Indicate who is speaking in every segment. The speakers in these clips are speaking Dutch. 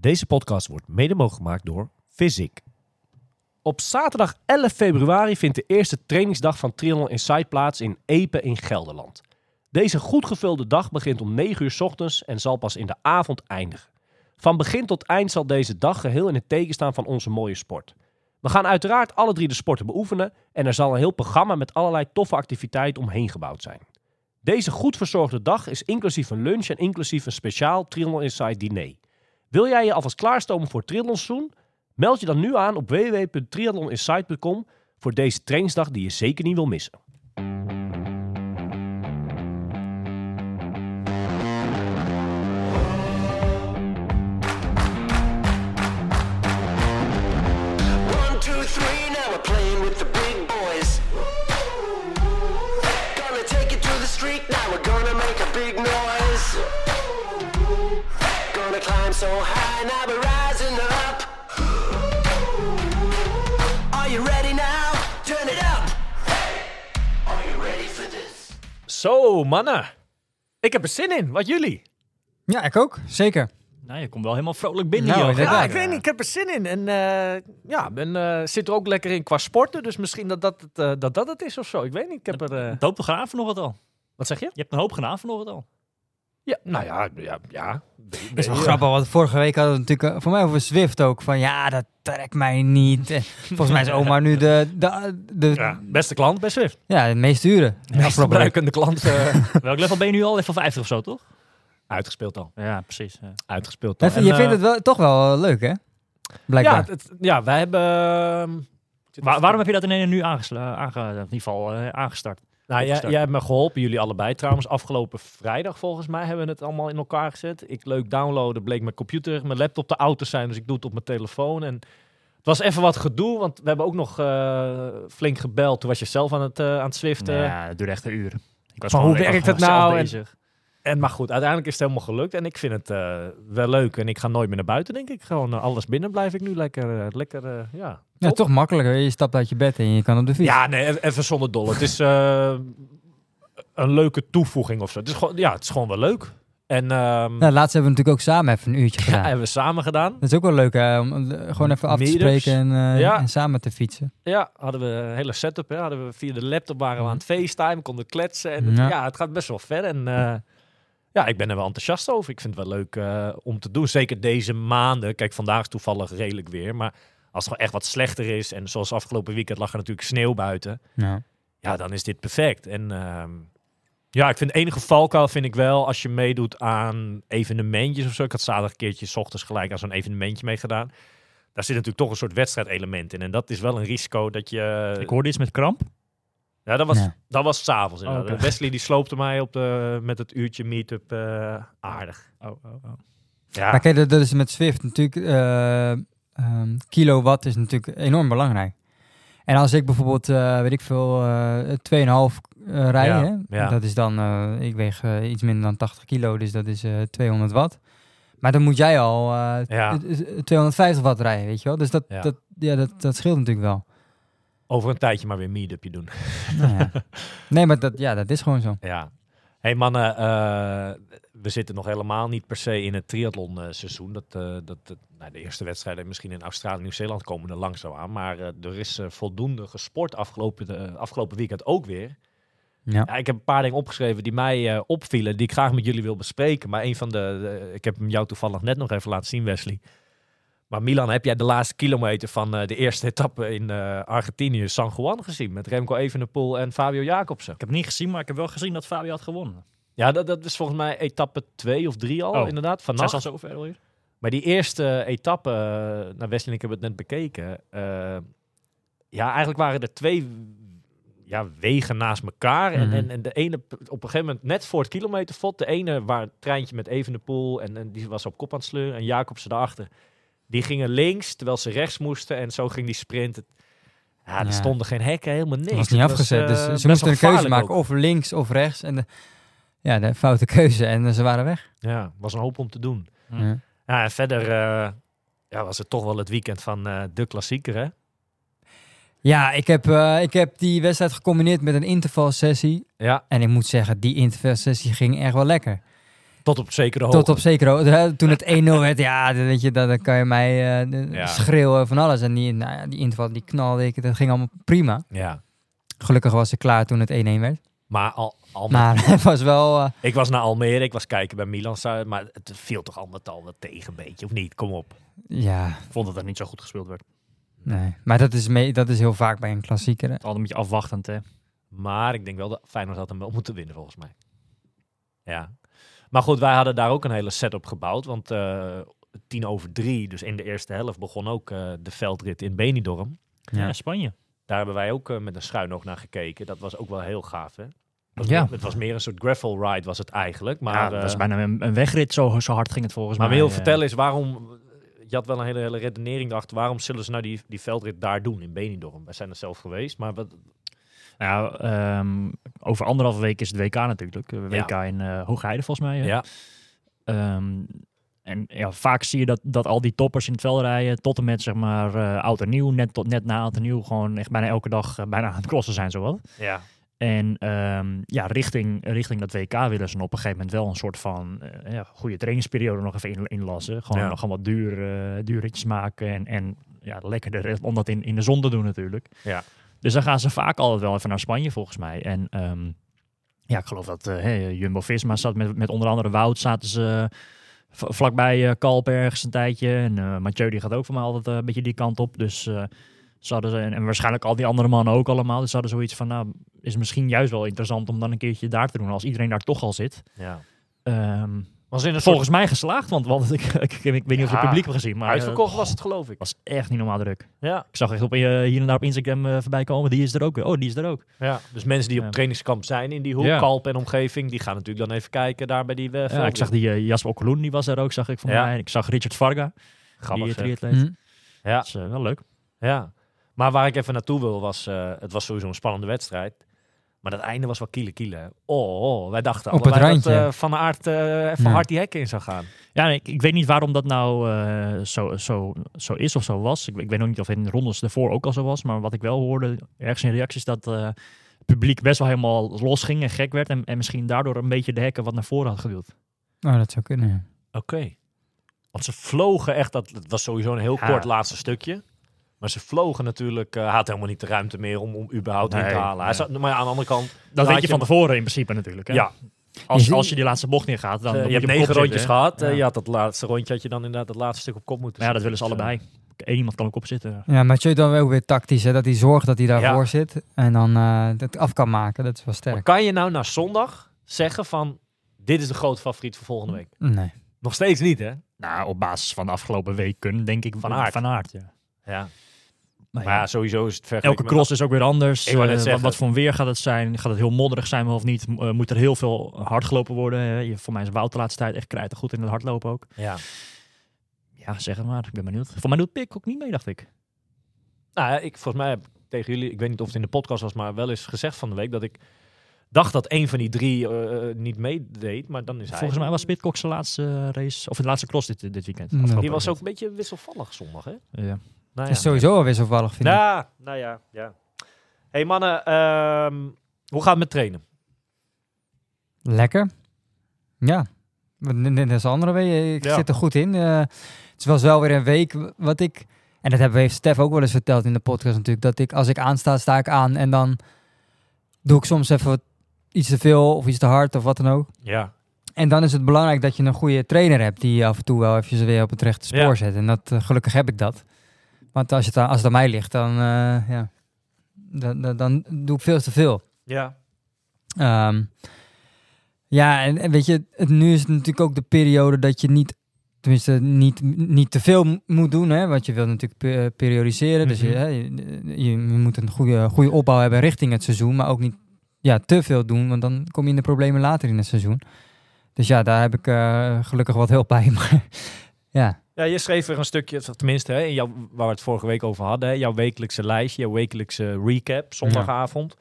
Speaker 1: Deze podcast wordt mede mogelijk gemaakt door Physic. Op zaterdag 11 februari vindt de eerste trainingsdag van Triathlon Inside plaats in Epe in Gelderland. Deze goed gevulde dag begint om 9 uur ochtends en zal pas in de avond eindigen. Van begin tot eind zal deze dag geheel in het teken staan van onze mooie sport. We gaan uiteraard alle drie de sporten beoefenen en er zal een heel programma met allerlei toffe activiteiten omheen gebouwd zijn. Deze goed verzorgde dag is inclusief een lunch en inclusief een speciaal Triathlon Inside diner. Wil jij je alvast klaarstomen voor triathlonseizoen? Meld je dan nu aan op www.triathloninside.com voor deze trainingsdag die je zeker niet wil missen.
Speaker 2: Now we're gonna make a big noise. So high, rising up. Are you ready now? Turn it up. Are you ready for this?
Speaker 1: Zo, mannen. Ik heb er zin in. Wat jullie?
Speaker 3: Ja, ik ook. Zeker.
Speaker 4: Nou, je komt wel helemaal vrolijk binnen
Speaker 3: Nou,
Speaker 4: hier.
Speaker 1: Ja, ik weet niet. Ik heb er zin in. En eh, ja, ben, eh, zit er ook lekker in qua sporten. Dus misschien dat dat het, eh, dat, dat het is of zo. Ik weet niet. Ik heb er... eh,
Speaker 4: Je hebt toch gedaan vanochtend al?
Speaker 1: wat zeg je?
Speaker 4: Je hebt een hoop gedaan vanochtend al.
Speaker 1: Ja, nou ja, ja, ja.
Speaker 3: Dat is wel grappig, want vorige week hadden we natuurlijk eh, voor mij over Zwift ook. Van ja, dat trekt mij niet. Volgens mij is oma nu de, de, de,
Speaker 1: Ja,
Speaker 3: ja.
Speaker 1: beste klant bij Swift.
Speaker 3: de meest dure.
Speaker 1: Meest gebruikende klant. eh,
Speaker 4: Welk level ben je nu al? Level 50 of zo, toch?
Speaker 1: uitgespeeld al.
Speaker 4: Ja, precies. ja.
Speaker 1: Uitgespeeld al.
Speaker 3: Maar Je
Speaker 1: En,
Speaker 3: vindt
Speaker 1: eh,
Speaker 3: het wel, toch wel leuk, hè? Blijkbaar.
Speaker 1: Ja, het, ja, wij hebben... ehm,
Speaker 4: Waar- waarom heb je dat in nu aange, in ieder geval eh, aangestart?
Speaker 1: Nou, jij, hebt me geholpen, jullie allebei trouwens. Afgelopen vrijdag volgens mij hebben we het allemaal in elkaar gezet. Ik leuk downloaden, bleek mijn computer, mijn laptop te oud te zijn. Dus ik doe het op mijn telefoon. En het was even wat gedoe, want we hebben ook nog eh, flink gebeld. Toen was je zelf aan het, eh, aan het zwiften.
Speaker 4: Ja, het duurde echt een uur. Ik was
Speaker 1: Maar
Speaker 4: gewoon-
Speaker 1: hoe werkt het nou? En-. En, maar goed, uiteindelijk is het helemaal gelukt. En ik vind het eh, wel leuk. En ik ga nooit meer naar buiten, denk ik. Gewoon eh, alles binnen blijf ik nu lekker, eh, lekker ja.
Speaker 3: ja, toch makkelijker. Je stapt uit je bed en je kan op de fiets.
Speaker 1: Ja, nee, even- even zonder dolle. Het is een leuke toevoeging of zo. Het is gewoon, ja, het is gewoon wel leuk. En
Speaker 3: Nou, laatst hebben we natuurlijk ook samen even een uurtje
Speaker 1: ja,
Speaker 3: gedaan.
Speaker 1: hebben we samen gedaan.
Speaker 3: Dat is ook wel leuk, hè? Om gewoon even af te spreken en,
Speaker 1: Ja.
Speaker 3: en samen te fietsen.
Speaker 1: Ja, hadden we een hele setup. Hè. Hadden we via de laptop waren we aan het FaceTime, konden kletsen. En het-
Speaker 3: Ja.
Speaker 1: ja. het gaat best wel ver. En eh, ja, ik ben er wel enthousiast over. Ik vind het wel leuk eh, om te doen. Zeker deze maanden. Kijk, vandaag is toevallig redelijk weer. Maar als het gewoon echt wat slechter is. En zoals afgelopen weekend lag er natuurlijk sneeuw buiten.
Speaker 3: Ja.
Speaker 1: Ja, dan is dit perfect. En ehm, ja, ik vind enige valkuil vind ik wel als je meedoet aan evenementjes of zo. Ik had zaterdag een keertje 's ochtends gelijk aan zo'n evenementje meegedaan. Daar zit natuurlijk toch een soort wedstrijdelement in. En dat is wel een risico dat je...
Speaker 4: Ik hoorde iets met kramp.
Speaker 1: Ja, dat was, dat was s'avonds inderdaad.
Speaker 4: Oh.
Speaker 1: Wesley die sloopte mij op de, met het uurtje meetup eh aardig.
Speaker 4: Oh, oh, oh.
Speaker 1: Ja,
Speaker 3: Maar kijk, dat, dat is met Swift natuurlijk... eh, ehm, kilowatt is natuurlijk enorm belangrijk. En als ik bijvoorbeeld, eh, weet ik veel, eh 2,5 eh rij,
Speaker 1: Ja,
Speaker 3: hè?
Speaker 1: ja.
Speaker 3: dat is dan, eh, ik weeg iets minder dan 80 kilo, dus dat is eh 200 watt. Maar dan moet jij al eh,
Speaker 1: Ja.
Speaker 3: t- t- 250 watt rijden, weet je wel? Dus dat,
Speaker 1: Ja.
Speaker 3: dat, ja, dat, dat scheelt natuurlijk wel.
Speaker 1: Over een tijdje maar weer meetupje doen.
Speaker 3: Nou ja. Nee, maar dat, ja, dat is gewoon zo.
Speaker 1: Ja. hey mannen, eh, we zitten nog helemaal niet per se in het triathlon eh, seizoen. Dat, eh, dat, dat- nou, de eerste wedstrijden misschien in Australië en Nieuw-Zeeland komen er langzaam aan. Maar er is voldoende gesport afgelopen, afgelopen weekend ook weer.
Speaker 3: Ja.
Speaker 1: Ja, ik heb een paar dingen opgeschreven die mij opvielen, die ik graag met jullie wil bespreken. Maar een van de- ik heb hem jou toevallig net nog even laten zien, Wesley. Maar Milan, heb jij de laatste kilometer van eh, de eerste etappe in eh, Argentinië, San Juan, gezien? Met Remco Evenepoel en Fabio Jacobsen.
Speaker 4: Ik heb het niet gezien, maar ik heb wel gezien dat Fabio had gewonnen.
Speaker 1: Ja, dat, dat is volgens mij etappe 2 of 3 al,
Speaker 4: Oh.
Speaker 1: inderdaad,
Speaker 4: Zijn
Speaker 1: vannacht.
Speaker 4: ze al zover alweer?
Speaker 1: Maar die eerste etappe, eh, nou Wesley en ik hebben het net bekeken. ja, eigenlijk waren er twee ja, wegen naast elkaar.
Speaker 3: Mhm.
Speaker 1: en, en, en de ene op een gegeven moment net voor het kilometervod. De ene waar het treintje met Evenepoel en, en die was op kop aan het sleuren. En Jacobsen daarachter. Die gingen links, terwijl ze rechts moesten. En zo ging die sprint. Het- Ja, er
Speaker 3: Ja.
Speaker 1: stonden geen hekken, helemaal niks.
Speaker 3: Dat was niet
Speaker 1: Het
Speaker 3: afgezet,
Speaker 1: eh,
Speaker 3: dus
Speaker 1: best
Speaker 3: ze moesten een keuze maken,
Speaker 1: ook.
Speaker 3: of links of rechts. En de, ja, de foute keuze. En eh, ze waren weg.
Speaker 1: Ja, was een hoop om te doen.
Speaker 3: Ja.
Speaker 1: Ja, en verder eh, ja, was het toch wel het weekend van eh, de klassieker, hè?
Speaker 3: Ja, ik heb, eh, ik heb die wedstrijd gecombineerd met een intervalsessie.
Speaker 1: Ja,
Speaker 3: En ik moet zeggen, die intervalsessie ging echt wel lekker.
Speaker 1: Tot op zekere hoogte.
Speaker 3: Tot op zekere hoogte. Toen het 1-0 werd, ja, dan weet je, dan, dan kan je mij eh,
Speaker 1: Ja.
Speaker 3: schreeuwen van alles. En die, nou ja, die inval, die knalde ik, dat ging allemaal prima.
Speaker 1: Ja.
Speaker 3: Gelukkig was ze klaar toen het 1-1 werd.
Speaker 1: Maar al, al
Speaker 3: Maar het was wel... eh,
Speaker 1: ik was naar Almere, ik was kijken bij Milan, maar het viel toch al met al wat tegen een beetje, of niet? Kom op.
Speaker 3: ja,
Speaker 4: Ik vond dat er niet zo goed gespeeld werd.
Speaker 3: nee. Maar dat is, mee, dat is heel vaak bij een klassieker. hè.
Speaker 4: Is altijd een beetje afwachtend, hè.
Speaker 1: Maar ik denk wel dat Feyenoord had hem wel moeten winnen, volgens mij. Ja. Maar goed, wij hadden daar ook een hele set op gebouwd. Want eh, tien over drie, dus in de eerste helft, begon ook eh, de veldrit in Benidorm.
Speaker 4: Ja,
Speaker 3: Ja.
Speaker 4: Spanje.
Speaker 1: Daar hebben wij ook eh, met een schuin oog naar gekeken. Dat was ook wel heel gaaf, hè? Het was
Speaker 4: Ja.
Speaker 1: meer- het was meer een soort gravel ride, was het eigenlijk. Maar,
Speaker 4: Maar
Speaker 1: eh,
Speaker 4: ja, dat is bijna een, een wegrit, zo, zo hard ging het volgens
Speaker 1: maar
Speaker 4: mij.
Speaker 1: wil
Speaker 4: eh.
Speaker 1: vertellen is waarom... Je had wel een hele, hele redenering erachter. Waarom zullen ze nou die, die veldrit daar doen, in Benidorm? Wij zijn er zelf geweest, maar wat,
Speaker 4: Nou, ja, ehm, over anderhalve week is het WK natuurlijk. Eh, WK in Hoogheide volgens mij.
Speaker 1: ja.
Speaker 4: Ehm, en ja, vaak zie je dat, dat al die toppers in het veld rijden tot en met zeg maar eh, oud en nieuw, net, tot, net na oud en nieuw, gewoon echt bijna elke dag bijna aan het crossen zijn zowat.
Speaker 1: ja.
Speaker 4: En ehm, ja, richting, richting dat WK willen ze op een gegeven moment wel een soort van ja, goede trainingsperiode nog even in, inlassen. Gewoon
Speaker 1: Ja.
Speaker 4: nog gewoon wat duur, eh duur ritjes maken en, en ja, lekkerder om dat in, in de zon te doen natuurlijk.
Speaker 1: Ja.
Speaker 4: Dus dan gaan ze vaak altijd wel even naar Spanje volgens mij. En ehm, ja, ik geloof dat eh, hey, Jumbo-Visma zat met, met onder andere Wout, zaten ze vlakbij eh Kalp ergens een tijdje. En eh Mathieu die gaat ook voor mij altijd een beetje die kant op. Dus ze hadden ze, en, en waarschijnlijk al die andere mannen ook allemaal. Dus ze hadden zoiets van, nou, is misschien juist wel interessant om dan een keertje daar te doen. Als iedereen daar toch al zit.
Speaker 1: ja.
Speaker 4: Ehm,
Speaker 1: Was in een soort
Speaker 4: volgens mij geslaagd, want, want ik, ik, ik, weet niet of je het publiek hebt gezien. Maar
Speaker 1: uitverkocht
Speaker 4: eh,
Speaker 1: was het, geloof ik.
Speaker 4: was echt niet normaal druk.
Speaker 1: Ja.
Speaker 4: Ik zag echt op, eh, hier en daar op Instagram eh, voorbij komen. Die is er ook. Oh, die is er ook.
Speaker 1: Ja, dus mensen die op trainingskamp zijn in die hoek,
Speaker 4: Ja.
Speaker 1: Kalp en omgeving, die gaan natuurlijk dan even kijken daar bij die uh,
Speaker 4: Ja, ik zag die eh, Jasper Okkeloen, die was er ook, zag ik van
Speaker 1: Ja.
Speaker 4: mij. Ik zag Richard Varga,
Speaker 1: Grappig,
Speaker 4: die triatleet.
Speaker 3: hm.
Speaker 1: Ja,
Speaker 4: Dat is wel leuk.
Speaker 1: ja. Maar waar ik even naartoe wil was, eh, het was sowieso een spannende wedstrijd. Maar dat einde was wel kiele kiele. Oh, oh, wij dachten
Speaker 3: Op het
Speaker 1: allebei dat eh, Van Aert eh even
Speaker 3: Ja.
Speaker 1: hard die hekken in zou gaan.
Speaker 4: Ja, ik, ik weet niet waarom dat nou eh, zo, zo, zo is of zo was. Ik, ik weet ook niet of het in de rondes ervoor ook al zo was. Maar wat ik wel hoorde, ergens in reacties, dat eh, het publiek best wel helemaal los ging en gek werd. En, en misschien daardoor een beetje de hekken wat naar voren had geduwd.
Speaker 3: Oh, dat zou kunnen, ja.
Speaker 1: Oké. Want ze vlogen echt, dat, het was sowieso een heel
Speaker 4: Ja.
Speaker 1: kort laatste stukje. Maar ze vlogen natuurlijk, eh, hij had helemaal niet de ruimte meer om, om überhaupt in te halen. Hij zat, maar ja, aan de andere kant,
Speaker 4: Dat weet je
Speaker 1: je
Speaker 4: van tevoren in principe natuurlijk. Hè?
Speaker 1: ja,
Speaker 4: Als,
Speaker 3: Je-
Speaker 4: als je die laatste bocht neergaat, dan,
Speaker 1: Eh,
Speaker 4: dan
Speaker 1: je
Speaker 4: moet
Speaker 1: hebt
Speaker 4: op
Speaker 1: negen rondjes
Speaker 4: zitten.
Speaker 1: gehad. eh, je had dat laatste rondje had je dan inderdaad het laatste stuk op kop moeten
Speaker 4: Maar ja, dat willen ze
Speaker 1: Dus,
Speaker 4: allebei. Eén iemand kan ook op zitten.
Speaker 3: Ja, Mathieu dan wel weer tactisch, hè, dat hij zorgt dat hij daarvoor
Speaker 1: Ja.
Speaker 3: zit. En dan eh het af kan maken, dat is wel
Speaker 1: eh, maar
Speaker 3: sterk.
Speaker 1: kan je nou na zondag zeggen van, dit is de grote favoriet voor volgende week?
Speaker 3: Nee.
Speaker 1: Nog steeds niet, hè?
Speaker 4: Nou, op basis van de afgelopen weken denk ik
Speaker 1: Van Aert.
Speaker 4: Van Aert, ja.
Speaker 1: Ja.
Speaker 4: Maar
Speaker 1: Maar ja, sowieso is het vergeleken
Speaker 4: Elke cross is ook weer anders.
Speaker 1: Ik
Speaker 4: Eh, wat, voor weer gaat het zijn? Gaat het heel modderig zijn of niet? Eh, moet er heel veel hard gelopen worden? Eh, je- voor mij is Wout de laatste tijd echt krijgt goed in het hardlopen ook.
Speaker 1: Ja.
Speaker 4: Ja, zeg het maar. Ik ben benieuwd. Voor mij doet Pik ook niet mee, dacht ik.
Speaker 1: Nou, ja, ik, volgens mij heb tegen jullie, ik weet niet of het in de podcast was, maar wel eens gezegd van de week dat ik dacht dat een van die drie niet meedeed, maar dan is hij.
Speaker 4: Volgens mij was Pitcock zijn laatste race, of de laatste cross dit, dit weekend.
Speaker 1: Die was ook een beetje wisselvallig zondag, hè?
Speaker 4: Ja.
Speaker 1: Nou, ja.
Speaker 3: is sowieso wel wisselvallig, vind ik.
Speaker 1: Ja, nou ja, ja. hey mannen, ehm, hoe gaat het met trainen?
Speaker 3: Lekker. Ja. Net als andere week. Ik
Speaker 1: Ja.
Speaker 3: zit er goed in. Eh, het was wel weer een week wat ik... En dat hebben we, heeft Stef ook wel eens verteld in de podcast natuurlijk. Dat ik, als ik aansta, sta ik aan. En dan doe ik soms even iets te veel of iets te hard of wat dan ook.
Speaker 1: Ja.
Speaker 3: En dan is het belangrijk dat je een goede trainer hebt. Die je af en toe wel even weer op het rechte spoor
Speaker 1: Ja.
Speaker 3: zet. En dat, eh, gelukkig heb ik dat. Want als het, aan- als het aan mij ligt, dan, eh, ja, dan, dan, dan doe ik veel te veel.
Speaker 1: Ja.
Speaker 3: Ehm, ja, en, en weet je, het, nu is het natuurlijk ook de periode dat je niet, tenminste niet, niet te veel moet doen. Hè, want je wil natuurlijk pe- periodiseren. Dus je,
Speaker 1: Mhm.
Speaker 3: hè, je, je- je moet een goede, goede opbouw hebben richting het seizoen. Maar ook niet ja, te veel doen, want dan kom je in de problemen later in het seizoen. Dus ja, daar heb ik eh, gelukkig wat hulp bij. Maar ja,
Speaker 1: Ja, je schreef er een stukje, tenminste, hè, in jouw, waar we het vorige week over hadden, hè, jouw wekelijkse lijstje, jouw wekelijkse recap, zondagavond.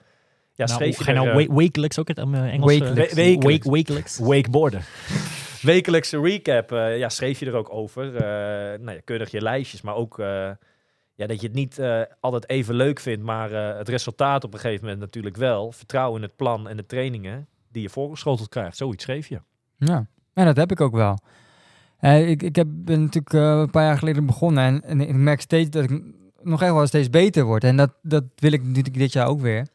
Speaker 1: Ja,
Speaker 4: nou,
Speaker 1: schreef je
Speaker 4: ga je
Speaker 1: er,
Speaker 4: nou
Speaker 1: eh,
Speaker 4: wekelijks ook het um, Engels? eh,
Speaker 3: Wekelijks.
Speaker 1: We- wekelijks.
Speaker 4: Wake- wekelijks.
Speaker 1: wakeboarden. Wekelijkse recap, eh, ja, schreef je er ook over. eh nou ja, keurig je lijstjes, maar ook eh, ja, dat je het niet eh, altijd even leuk vindt, maar eh, het resultaat op een gegeven moment natuurlijk wel. Vertrouwen in het plan en de trainingen die je voorgeschoteld krijgt. Zoiets schreef je.
Speaker 3: ja. En dat heb ik ook wel. Eh, ik ik heb, ben natuurlijk eh, een paar jaar geleden begonnen en, ik merk steeds dat ik nog echt wel steeds beter word. En dat, dat wil ik natuurlijk dit jaar ook weer.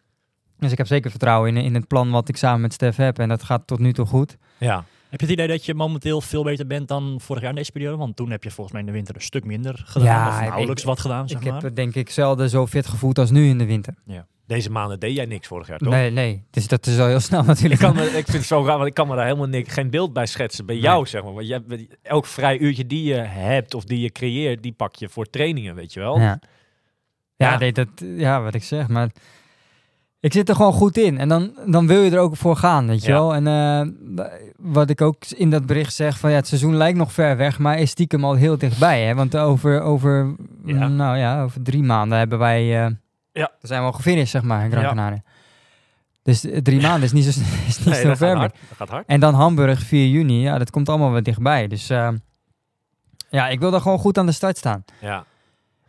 Speaker 3: Dus ik heb zeker vertrouwen in, in het plan wat ik samen met Stef heb. En dat gaat tot nu toe goed.
Speaker 1: Ja.
Speaker 4: Heb je het idee dat je momenteel veel beter bent dan vorig jaar in deze periode? Want toen heb je volgens mij in de winter een stuk minder gedaan.
Speaker 3: Ja,
Speaker 4: of
Speaker 3: ik-
Speaker 4: nauwelijks wat gedaan, zeg
Speaker 3: ik
Speaker 4: maar.
Speaker 3: heb het denk ik zelden zo fit gevoeld als nu in de winter.
Speaker 1: Deze maanden deed jij niks vorig jaar, toch?
Speaker 3: Nee, nee. Dus dat is al heel snel natuurlijk.
Speaker 1: Ik, kan me, ik vind het zo raar, want ik kan me daar helemaal niks, geen beeld bij schetsen. Bij jou, zeg maar. Want jij, elk vrij uurtje die je hebt of die je creëert, die pak je voor trainingen, weet je wel.
Speaker 3: Ja. Ja,
Speaker 1: Ja.
Speaker 3: Nee, dat, ja, wat ik zeg. Maar ik zit er gewoon goed in. En dan, dan wil je er ook voor gaan, weet je
Speaker 1: Ja.
Speaker 3: wel. En eh, wat ik ook in dat bericht zeg, van ja, het seizoen lijkt nog ver weg, maar is stiekem al heel dichtbij. Hè? Want over, over,
Speaker 1: Ja.
Speaker 3: nou ja, over drie maanden hebben wij, eh
Speaker 1: Ja.
Speaker 3: dan zijn we al gefinished, zeg maar, in Gran. Canaria. Dus drie maanden is niet zo, is niet
Speaker 1: Nee,
Speaker 3: zo ver
Speaker 1: gaat
Speaker 3: meer.
Speaker 1: hard. Dat gaat hard.
Speaker 3: En dan Hamburg 4 juni, ja, dat komt allemaal wat dichtbij. Dus eh, ja, ik wil daar gewoon goed aan de start staan.
Speaker 1: Ja.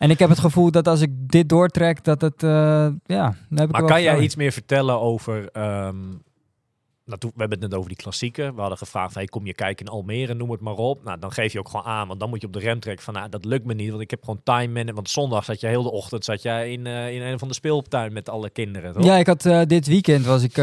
Speaker 3: En ik heb het gevoel dat als ik dit doortrek, dat het, eh, ja, heb ik
Speaker 1: Maar kan jij iets meer vertellen over... nou, we hebben het net over die klassieken. We hadden gevraagd, hey, kom je kijken in Almere, noem het maar op. Nou, dan geef je ook gewoon aan, want dan moet je op de rem trekken van, nou, dat lukt me niet, want ik heb gewoon time management. Want zondag zat je heel de ochtend zat jij in, eh, in een van de speeltuin met alle kinderen, toch?
Speaker 3: Ja, ik had eh, dit weekend was ik,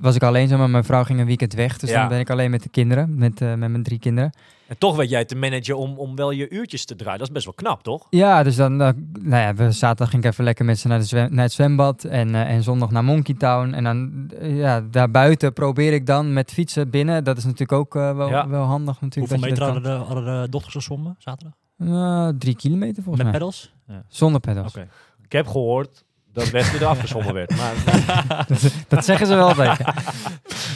Speaker 3: was ik alleen, maar, mijn vrouw ging een weekend weg. Dus
Speaker 1: Ja.
Speaker 3: dan ben ik alleen met de kinderen, met, met mijn drie kinderen.
Speaker 1: En toch weet jij te managen om, om wel je uurtjes te draaien. Dat is best wel knap, toch?
Speaker 3: Ja, dus dan, eh, nou ja, we, zaterdag ging ik even lekker met ze naar, de zwem- naar het zwembad en, eh, en zondag naar Monkey Town. En dan, eh, ja, daarbuiten probeer ik dan met fietsen binnen. Dat is natuurlijk ook eh, wel,
Speaker 1: Ja.
Speaker 3: wel handig natuurlijk.
Speaker 4: Hoeveel meter hadden de, hadden de dochters gezwommen zaterdag?
Speaker 3: Eh, drie kilometer volgens
Speaker 4: Met
Speaker 3: mij.
Speaker 4: pedals? Ja.
Speaker 3: Zonder pedals.
Speaker 4: Oké.
Speaker 1: Ik heb gehoord dat Wesley er afgezommen werd. Maar
Speaker 3: Dat zeggen ze wel altijd. ja.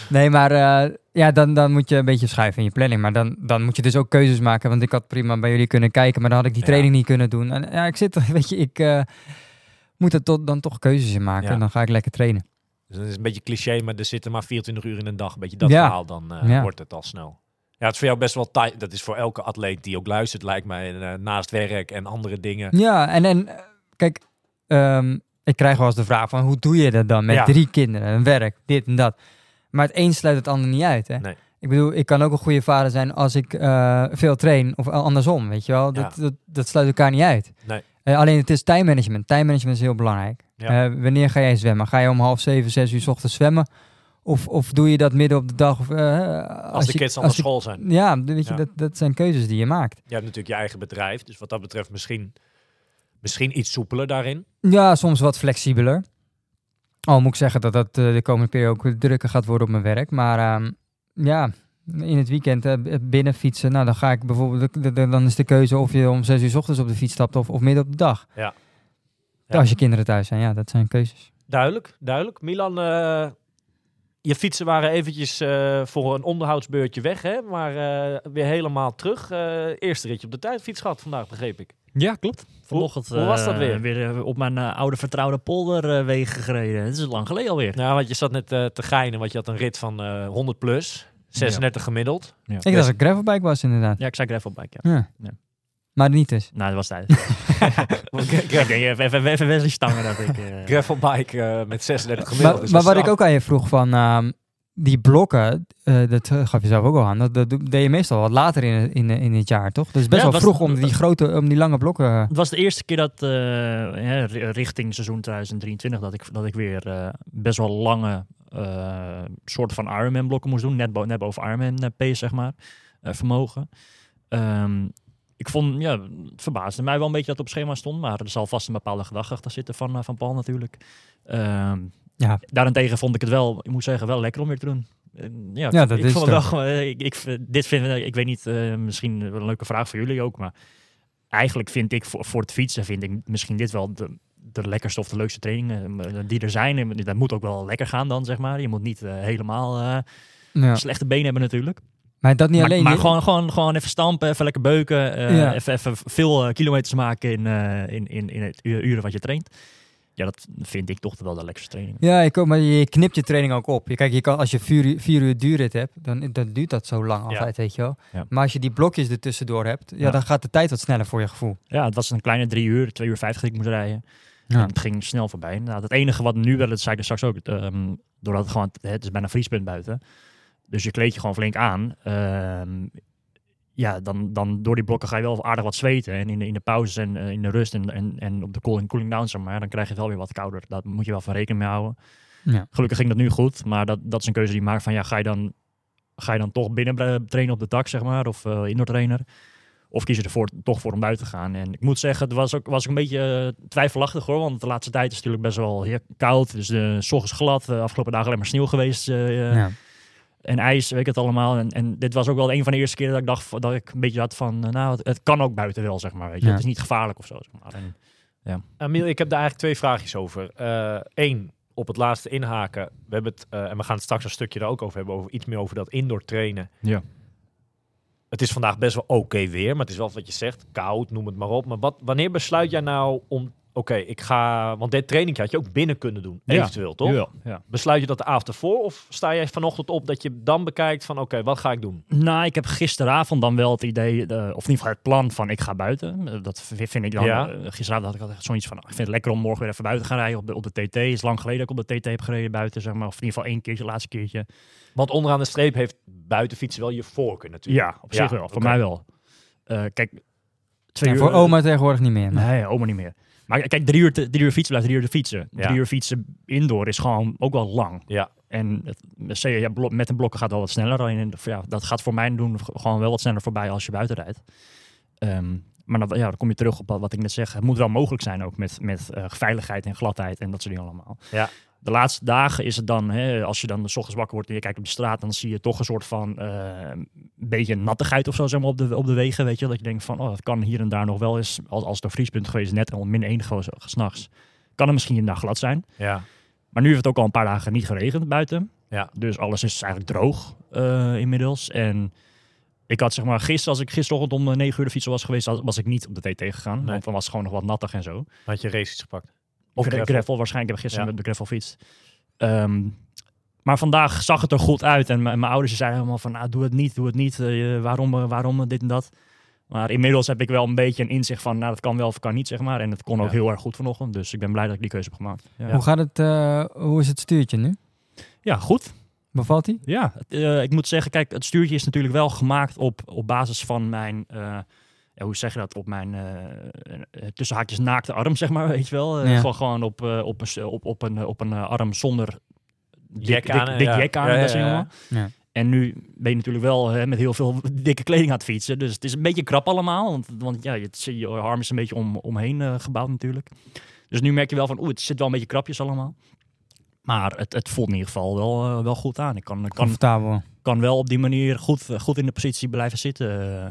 Speaker 3: Nee, maar eh, ja, dan, dan moet je een beetje schuiven in je planning. Maar dan, dan moet je dus ook keuzes maken. Want ik had prima bij jullie kunnen kijken, maar dan had ik die
Speaker 1: Ja.
Speaker 3: training niet kunnen doen. En ja, ik zit, weet je, ik eh, moet er tot, dan toch keuzes in maken.
Speaker 1: Ja.
Speaker 3: En dan ga ik lekker trainen.
Speaker 1: dus dat is een beetje cliché, maar er zitten maar 24 uur in een dag. Een beetje dat
Speaker 3: Ja.
Speaker 1: verhaal, dan eh, wordt het al snel. Ja, het is voor jou best wel tijd. Dat is voor elke atleet die ook luistert, lijkt mij, naast werk en andere dingen.
Speaker 3: Ja, en, en kijk, ehm, ik krijg wel eens de vraag van hoe doe je dat dan met
Speaker 1: Ja.
Speaker 3: drie kinderen, een werk, dit en dat. Maar het een sluit het ander niet uit. Hè?
Speaker 1: Nee.
Speaker 3: Ik bedoel, ik kan ook een goede vader zijn als ik eh, veel train of andersom, weet je wel. Dat,
Speaker 1: Ja.
Speaker 3: dat, dat sluit elkaar niet uit.
Speaker 1: Nee.
Speaker 3: Eh, alleen het is time management. Time management is heel belangrijk.
Speaker 1: Ja.
Speaker 3: Eh, wanneer ga jij zwemmen? Ga je om half zeven, zes uur 's ochtends zwemmen? Of, of doe je dat midden op de dag? Of,
Speaker 1: Als, de
Speaker 3: je-
Speaker 1: kids al naar school zijn.
Speaker 3: Ja, weet je,
Speaker 1: Ja.
Speaker 3: Dat, dat zijn keuzes die je maakt.
Speaker 1: Je hebt natuurlijk je eigen bedrijf, dus wat dat betreft misschien, misschien iets soepeler daarin.
Speaker 3: Ja, soms wat flexibeler. Al moet ik zeggen dat dat eh, de komende periode ook drukker gaat worden op mijn werk. Maar ehm, ja, in het weekend eh, binnen fietsen. Nou, dan ga ik bijvoorbeeld... de- de- dan is de keuze of je om zes uur 's ochtends op de fiets stapt of, of midden op de dag.
Speaker 1: Ja.
Speaker 3: Als je kinderen thuis zijn, ja, dat zijn keuzes.
Speaker 1: Duidelijk, duidelijk. Milan, eh, je fietsen waren eventjes voor een onderhoudsbeurtje weg, hè? maar weer helemaal terug. Eerste ritje op de tijdfiets gehad vandaag, begreep ik.
Speaker 4: Ja, klopt. Vanochtend
Speaker 1: hoe was dat
Speaker 4: eh,
Speaker 1: weer?
Speaker 4: weer eh, op mijn eh, oude vertrouwde polderwegen gereden. Het is lang geleden alweer.
Speaker 1: Nou, want je zat net te geinen, want je had een rit van eh 100 plus, 36 gemiddeld.
Speaker 4: Ja.
Speaker 3: Ik dacht dat het gravelbike was inderdaad.
Speaker 4: Ja, ik zei gravelbike, ja.
Speaker 3: Ja.
Speaker 4: Ja.
Speaker 3: Maar niet dus.
Speaker 4: Nou, dat was tijd. ik denk even, even, even Wesley stangen dat ik... eh,
Speaker 1: Gravelbike eh, met 36 gemiddeld.
Speaker 3: Maar, maar wat ik ook aan je vroeg van... ehm, die blokken, eh, dat eh, gaf je zelf ook al aan. Dat, deed je meestal wat later in, in, in het jaar, toch? Dus best
Speaker 4: Ja,
Speaker 3: wel vroeg om die grote, om die lange blokken...
Speaker 4: Het was de eerste keer dat, eh, richting seizoen 2023, dat ik, dat ik weer eh, best wel lange eh soorten van Ironman blokken moest doen. Net, bo net boven Ironman eh, pace, zeg maar, eh, vermogen. Ehm, ik vond, ja, het verbaasde mij wel een beetje dat het op schema stond, maar er zal vast een bepaalde gedachte achter zitten van, eh, van Paul natuurlijk. Ehm,
Speaker 3: Ja.
Speaker 4: Daarentegen vond ik het wel, ik moet zeggen, wel lekker om weer te doen. Eh, Ja,
Speaker 3: Ja, dat
Speaker 4: ik
Speaker 3: is
Speaker 4: vond
Speaker 3: het
Speaker 4: wel, eh, ik, dit vind ik, ik weet niet, eh, misschien wel een leuke vraag voor jullie ook, maar eigenlijk vind ik voor, voor het fietsen, vind ik misschien dit wel de, de lekkerste of de leukste trainingen eh, die er zijn. Dat moet ook wel lekker gaan dan, zeg maar. Je moet niet eh, helemaal eh,
Speaker 3: Ja.
Speaker 4: slechte benen hebben natuurlijk.
Speaker 3: Maar dat niet
Speaker 4: maar
Speaker 3: alleen...
Speaker 4: maar
Speaker 3: je-
Speaker 4: gewoon, gewoon, gewoon even stampen, even lekker beuken. eh,
Speaker 3: Ja.
Speaker 4: even, even veel eh, kilometers maken in, eh, in, in, in het uren wat je traint. Ja, dat vind ik toch wel de lekkerste training.
Speaker 3: Ja, ik ook, maar je knipt je training ook op. Je, kijk, je kan, als je vier, uur- vier uur duurrit hebt, dan, dan duurt dat zo lang altijd, weet je wel.
Speaker 4: Ja.
Speaker 3: Maar als je die blokjes er tussendoor hebt, ja, dan gaat de tijd wat sneller voor je gevoel.
Speaker 4: Ja, het was een kleine drie uur, twee uur vijftig die ik moest rijden.
Speaker 3: Ja.
Speaker 4: En het ging snel voorbij. Nou, het enige wat nu wel, dat zei ik straks ook, ehm, doordat het gewoon, het is bijna vriespunt buiten. Dus je kleed je gewoon flink aan. Ehm, ja, dan, dan door die blokken ga je wel aardig wat zweten. En in de, in de pauzes en eh, in de rust en, en, en op de cooling, cooling down, zeg maar, dan krijg je het wel weer wat kouder. Daar moet je wel van rekening mee houden.
Speaker 3: Ja.
Speaker 4: Gelukkig ging dat nu goed, maar dat, dat is een keuze die je maakt van ja, ga je dan, ga je dan toch binnen eh, trainen op de tak, zeg maar, of eh, indoor trainer? Of kies je ervoor toch voor om buiten te gaan? En ik moet zeggen, het was ook, was ook een beetje twijfelachtig hoor, want de laatste tijd is het natuurlijk best wel heel koud. Dus de s ochtends glad, de afgelopen dagen alleen maar sneeuw geweest
Speaker 3: Ja.
Speaker 4: En ijs, weet ik het allemaal. En, en dit was ook wel een van de eerste keren dat ik dacht dat ik een beetje had van, eh, nou, het, het kan ook buiten wel, zeg maar. Weet je?
Speaker 3: Ja.
Speaker 4: Het is niet gevaarlijk of zo. Zeg maar. En,
Speaker 1: Amiel, ik heb daar eigenlijk twee vraagjes over. Eén, op het laatste inhaken. We hebben het, eh, en we gaan het straks een stukje er ook over hebben, over iets meer over dat indoor trainen.
Speaker 4: ja.
Speaker 1: Het is vandaag best wel oké weer, maar het is wel wat je zegt, koud, noem het maar op. Maar wat, wanneer besluit jij nou om, oké, ik ga, want dit training had je ook binnen kunnen doen,
Speaker 4: Ja.
Speaker 1: eventueel, toch?
Speaker 4: Jawel, ja.
Speaker 1: Besluit je dat de avond ervoor of sta jij vanochtend op dat je dan bekijkt van, oké, wat ga ik doen?
Speaker 4: Nou, ik heb gisteravond dan wel het idee, eh, of in ieder geval het plan van ik ga buiten. Eh, Dat vind ik dan,
Speaker 1: Ja.
Speaker 4: eh, gisteravond had ik altijd zoiets van, ik vind het lekker om morgen weer even buiten te gaan rijden op de, op de TT. Het is lang geleden dat ik op de TT heb gereden buiten, zeg maar. Of in ieder geval één keertje, laatste keertje.
Speaker 1: Want onderaan de streep heeft buitenfietsen wel je voorkeur natuurlijk.
Speaker 4: Ja, op zich
Speaker 1: Ja,
Speaker 4: wel. Voor mij wel. Eh, kijk, twee
Speaker 3: Ja,
Speaker 4: uur-
Speaker 3: voor oma tegenwoordig niet meer.
Speaker 4: Nee, oma niet meer. Maar kijk, drie uur, te- drie uur fietsen blijft drie uur te fietsen.
Speaker 1: Ja.
Speaker 4: Drie uur fietsen indoor is gewoon ook wel lang.
Speaker 1: Ja.
Speaker 4: En het, ja, met een blokken gaat wel wat sneller. En ja, dat gaat voor mij doen gewoon wel wat sneller voorbij als je buiten rijdt. Ehm, maar dan, ja, dan kom je terug op wat ik net zeg. Het moet wel mogelijk zijn ook met, met eh, veiligheid en gladheid en dat soort dingen allemaal.
Speaker 1: Ja.
Speaker 4: De laatste dagen is het dan, hè, als je dan s ochtends wakker wordt en je kijkt op de straat, dan zie je toch een soort van eh, een beetje nattigheid of zo zeg maar, op, de, op de wegen. Weet je? Dat je denkt van, oh, dat kan hier en daar nog wel eens, als, als het een vriespunt geweest is, net al min 1 s'nachts, kan het misschien een dag glad zijn.
Speaker 1: Ja.
Speaker 4: Maar nu heeft het ook al een paar dagen niet geregend buiten.
Speaker 1: Ja.
Speaker 4: Dus alles is eigenlijk droog eh, inmiddels. En ik had zeg maar gisteren, als ik gisterochtend om eh, 9 uur de fietsen was geweest, was- was ik niet op de TT gegaan.
Speaker 1: Nee.
Speaker 4: Want dan was het gewoon nog wat nattig en zo.
Speaker 1: Had je races gepakt?
Speaker 4: Of
Speaker 1: gravel?
Speaker 4: gravel. waarschijnlijk. Ik heb gisteren
Speaker 1: Ja.
Speaker 4: met de gravel fiets. Ehm, maar vandaag zag het er goed uit. En mijn ouders zeiden helemaal van, ah, doe het niet, doe het niet. eh, waarom, eh, waarom eh, dit en dat. Maar inmiddels heb ik wel een beetje een inzicht van, nou, dat kan wel of kan niet, zeg maar. En het kon ook
Speaker 1: Ja.
Speaker 4: heel erg goed vanochtend. Dus ik ben blij dat ik die keuze heb gemaakt. Ja,
Speaker 3: Hoe gaat het, eh, hoe is het stuurtje nu?
Speaker 4: ja goed.
Speaker 3: Bevalt hij?
Speaker 4: Ja, ik moet zeggen, kijk, het stuurtje is natuurlijk wel gemaakt op, op basis van mijn, eh, ja, hoe zeg je dat, op mijn eh, tussen haakjes naakte arm, zeg maar, weet je wel. Eh,
Speaker 3: Ja.
Speaker 4: Gewoon, gewoon op, op, een, op, op een, op een arm zonder dik,
Speaker 1: aan,
Speaker 4: dik
Speaker 1: ja.
Speaker 4: jack aan,
Speaker 1: Ja,
Speaker 4: en dat
Speaker 1: ja.
Speaker 3: Ja.
Speaker 4: Nu ben je natuurlijk wel hè, met heel veel dikke kleding aan het fietsen. Dus het is een beetje krap allemaal. Want, want ja, je, je arm is een beetje om, omheen gebouwd natuurlijk. Dus nu merk je wel van, oeh, het zit wel een beetje krapjes allemaal. Maar het, het voelt in ieder geval wel, wel goed aan. Ik kan, kan, kan wel op die manier goed, goed in de positie blijven zitten.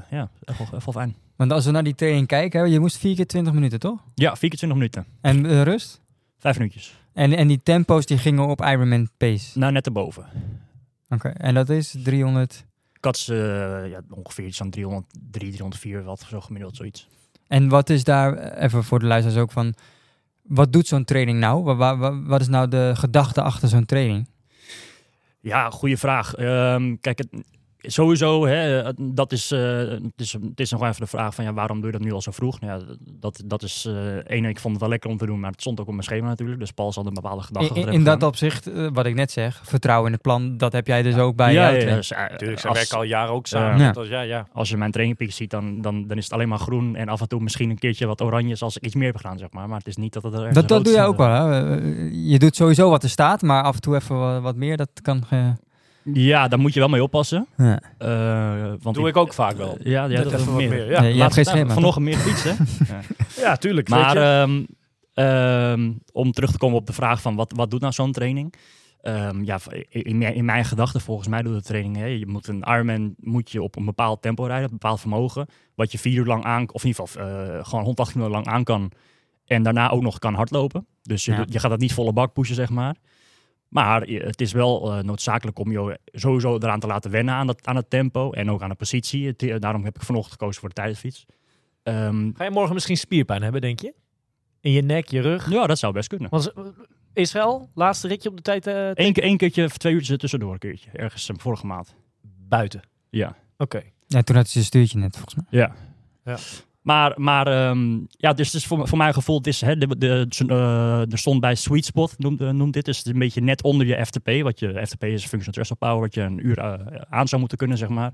Speaker 4: Ja, echt wel, echt wel fijn.
Speaker 3: Want als we naar die training kijken, hè, je moest vier keer 20 minuten, toch?
Speaker 4: Ja, 24 minuten.
Speaker 3: En eh, rust?
Speaker 4: Vijf minuutjes.
Speaker 3: En, en die tempo's die gingen op Ironman pace.
Speaker 4: Nou, net erboven.
Speaker 3: Oké, en dat is 300.
Speaker 4: Ik had ze eh, ja, ongeveer iets aan 303, 304, wat zo gemiddeld zoiets.
Speaker 3: En wat is daar, eh, even voor de luisteraars ook van, wat doet zo'n training nou? Wa- wa- wa- wat is nou de gedachte achter zo'n training?
Speaker 4: Ja, goede vraag. Ehm, kijk, het, sowieso, hè, dat is, eh, het, is, het is nog even de vraag van ja, waarom doe je dat nu al zo vroeg? Nou ja, dat, dat is eh één, ik vond het wel lekker om te doen, maar het stond ook op mijn schema natuurlijk. Dus Paul zal een bepaalde gedachte
Speaker 3: in, in dat opzicht, eh, wat ik net zeg, vertrouwen in het plan, dat heb jij dus ook bij
Speaker 4: ja,
Speaker 3: jouw
Speaker 4: ja, dus,
Speaker 1: Natuurlijk, ze
Speaker 4: als-
Speaker 1: werken al jaren ook samen. Als- ja, ja.
Speaker 4: als je mijn trainingpiek ziet, dan, dan, dan is het alleen maar groen en af en toe misschien een keertje wat oranjes als ik iets meer heb gedaan, zeg maar. Maar het is niet dat het er ergens
Speaker 3: Dat, dat doe jij ook wel, hè? Je doet sowieso wat er staat, maar af en toe even wat, wat meer, dat kan... ge-
Speaker 4: Ja, daar moet je wel mee oppassen.
Speaker 3: Ja.
Speaker 4: Eh, want
Speaker 1: Doe ik ook vaak wel.
Speaker 4: Ja, ja dat
Speaker 1: even meer.
Speaker 4: meer.
Speaker 1: Ja,
Speaker 3: Nee, je hebt geen schema,
Speaker 4: Vanochtend meer fietsen.
Speaker 1: ja tuurlijk.
Speaker 4: Maar ehm, ehm, om terug te komen op de vraag van wat, wat doet nou zo'n training? Ehm, ja, in, in mijn- gedachten, volgens mij doet de training. Hè, je moet een Ironman moet je op een bepaald tempo rijden, een bepaald vermogen. Wat je vier uur lang aan, of in ieder geval eh, gewoon 180 minuten lang aan kan. En daarna ook nog kan hardlopen. Dus je,
Speaker 3: Ja.
Speaker 4: je gaat dat niet volle bak pushen, zeg maar. Maar je- het is wel eh, noodzakelijk om je sowieso eraan te laten wennen aan, dat, aan het tempo en ook aan de positie. Het- eh, daarom heb ik vanochtend gekozen voor de tijdfiets. Ehm,
Speaker 1: Ga je morgen misschien spierpijn hebben, denk je? In je nek, je rug?
Speaker 4: ja, dat zou best kunnen.
Speaker 1: Want eh, Israël, laatste ritje op de tijd eh,
Speaker 4: Eén keer, één keertje, of twee uurtjes er tussendoor een keertje. Ergens eh, vorige maand.
Speaker 1: buiten.
Speaker 4: Ja.
Speaker 1: Oké.
Speaker 3: Ja, toen had ze een stuurtje net, volgens mij.
Speaker 4: Ja.
Speaker 1: Ja.
Speaker 4: Maar, maar ehm, ja, dus, dus voor, voor mijn gevoel, het is, hè, de, de, eh, er stond bij Sweet Spot, noemt, noemt dit. Dus het is een beetje net onder je FTP. Wat je, FTP is Functional Threshold Power, wat je een uur eh, aan zou moeten kunnen, zeg maar.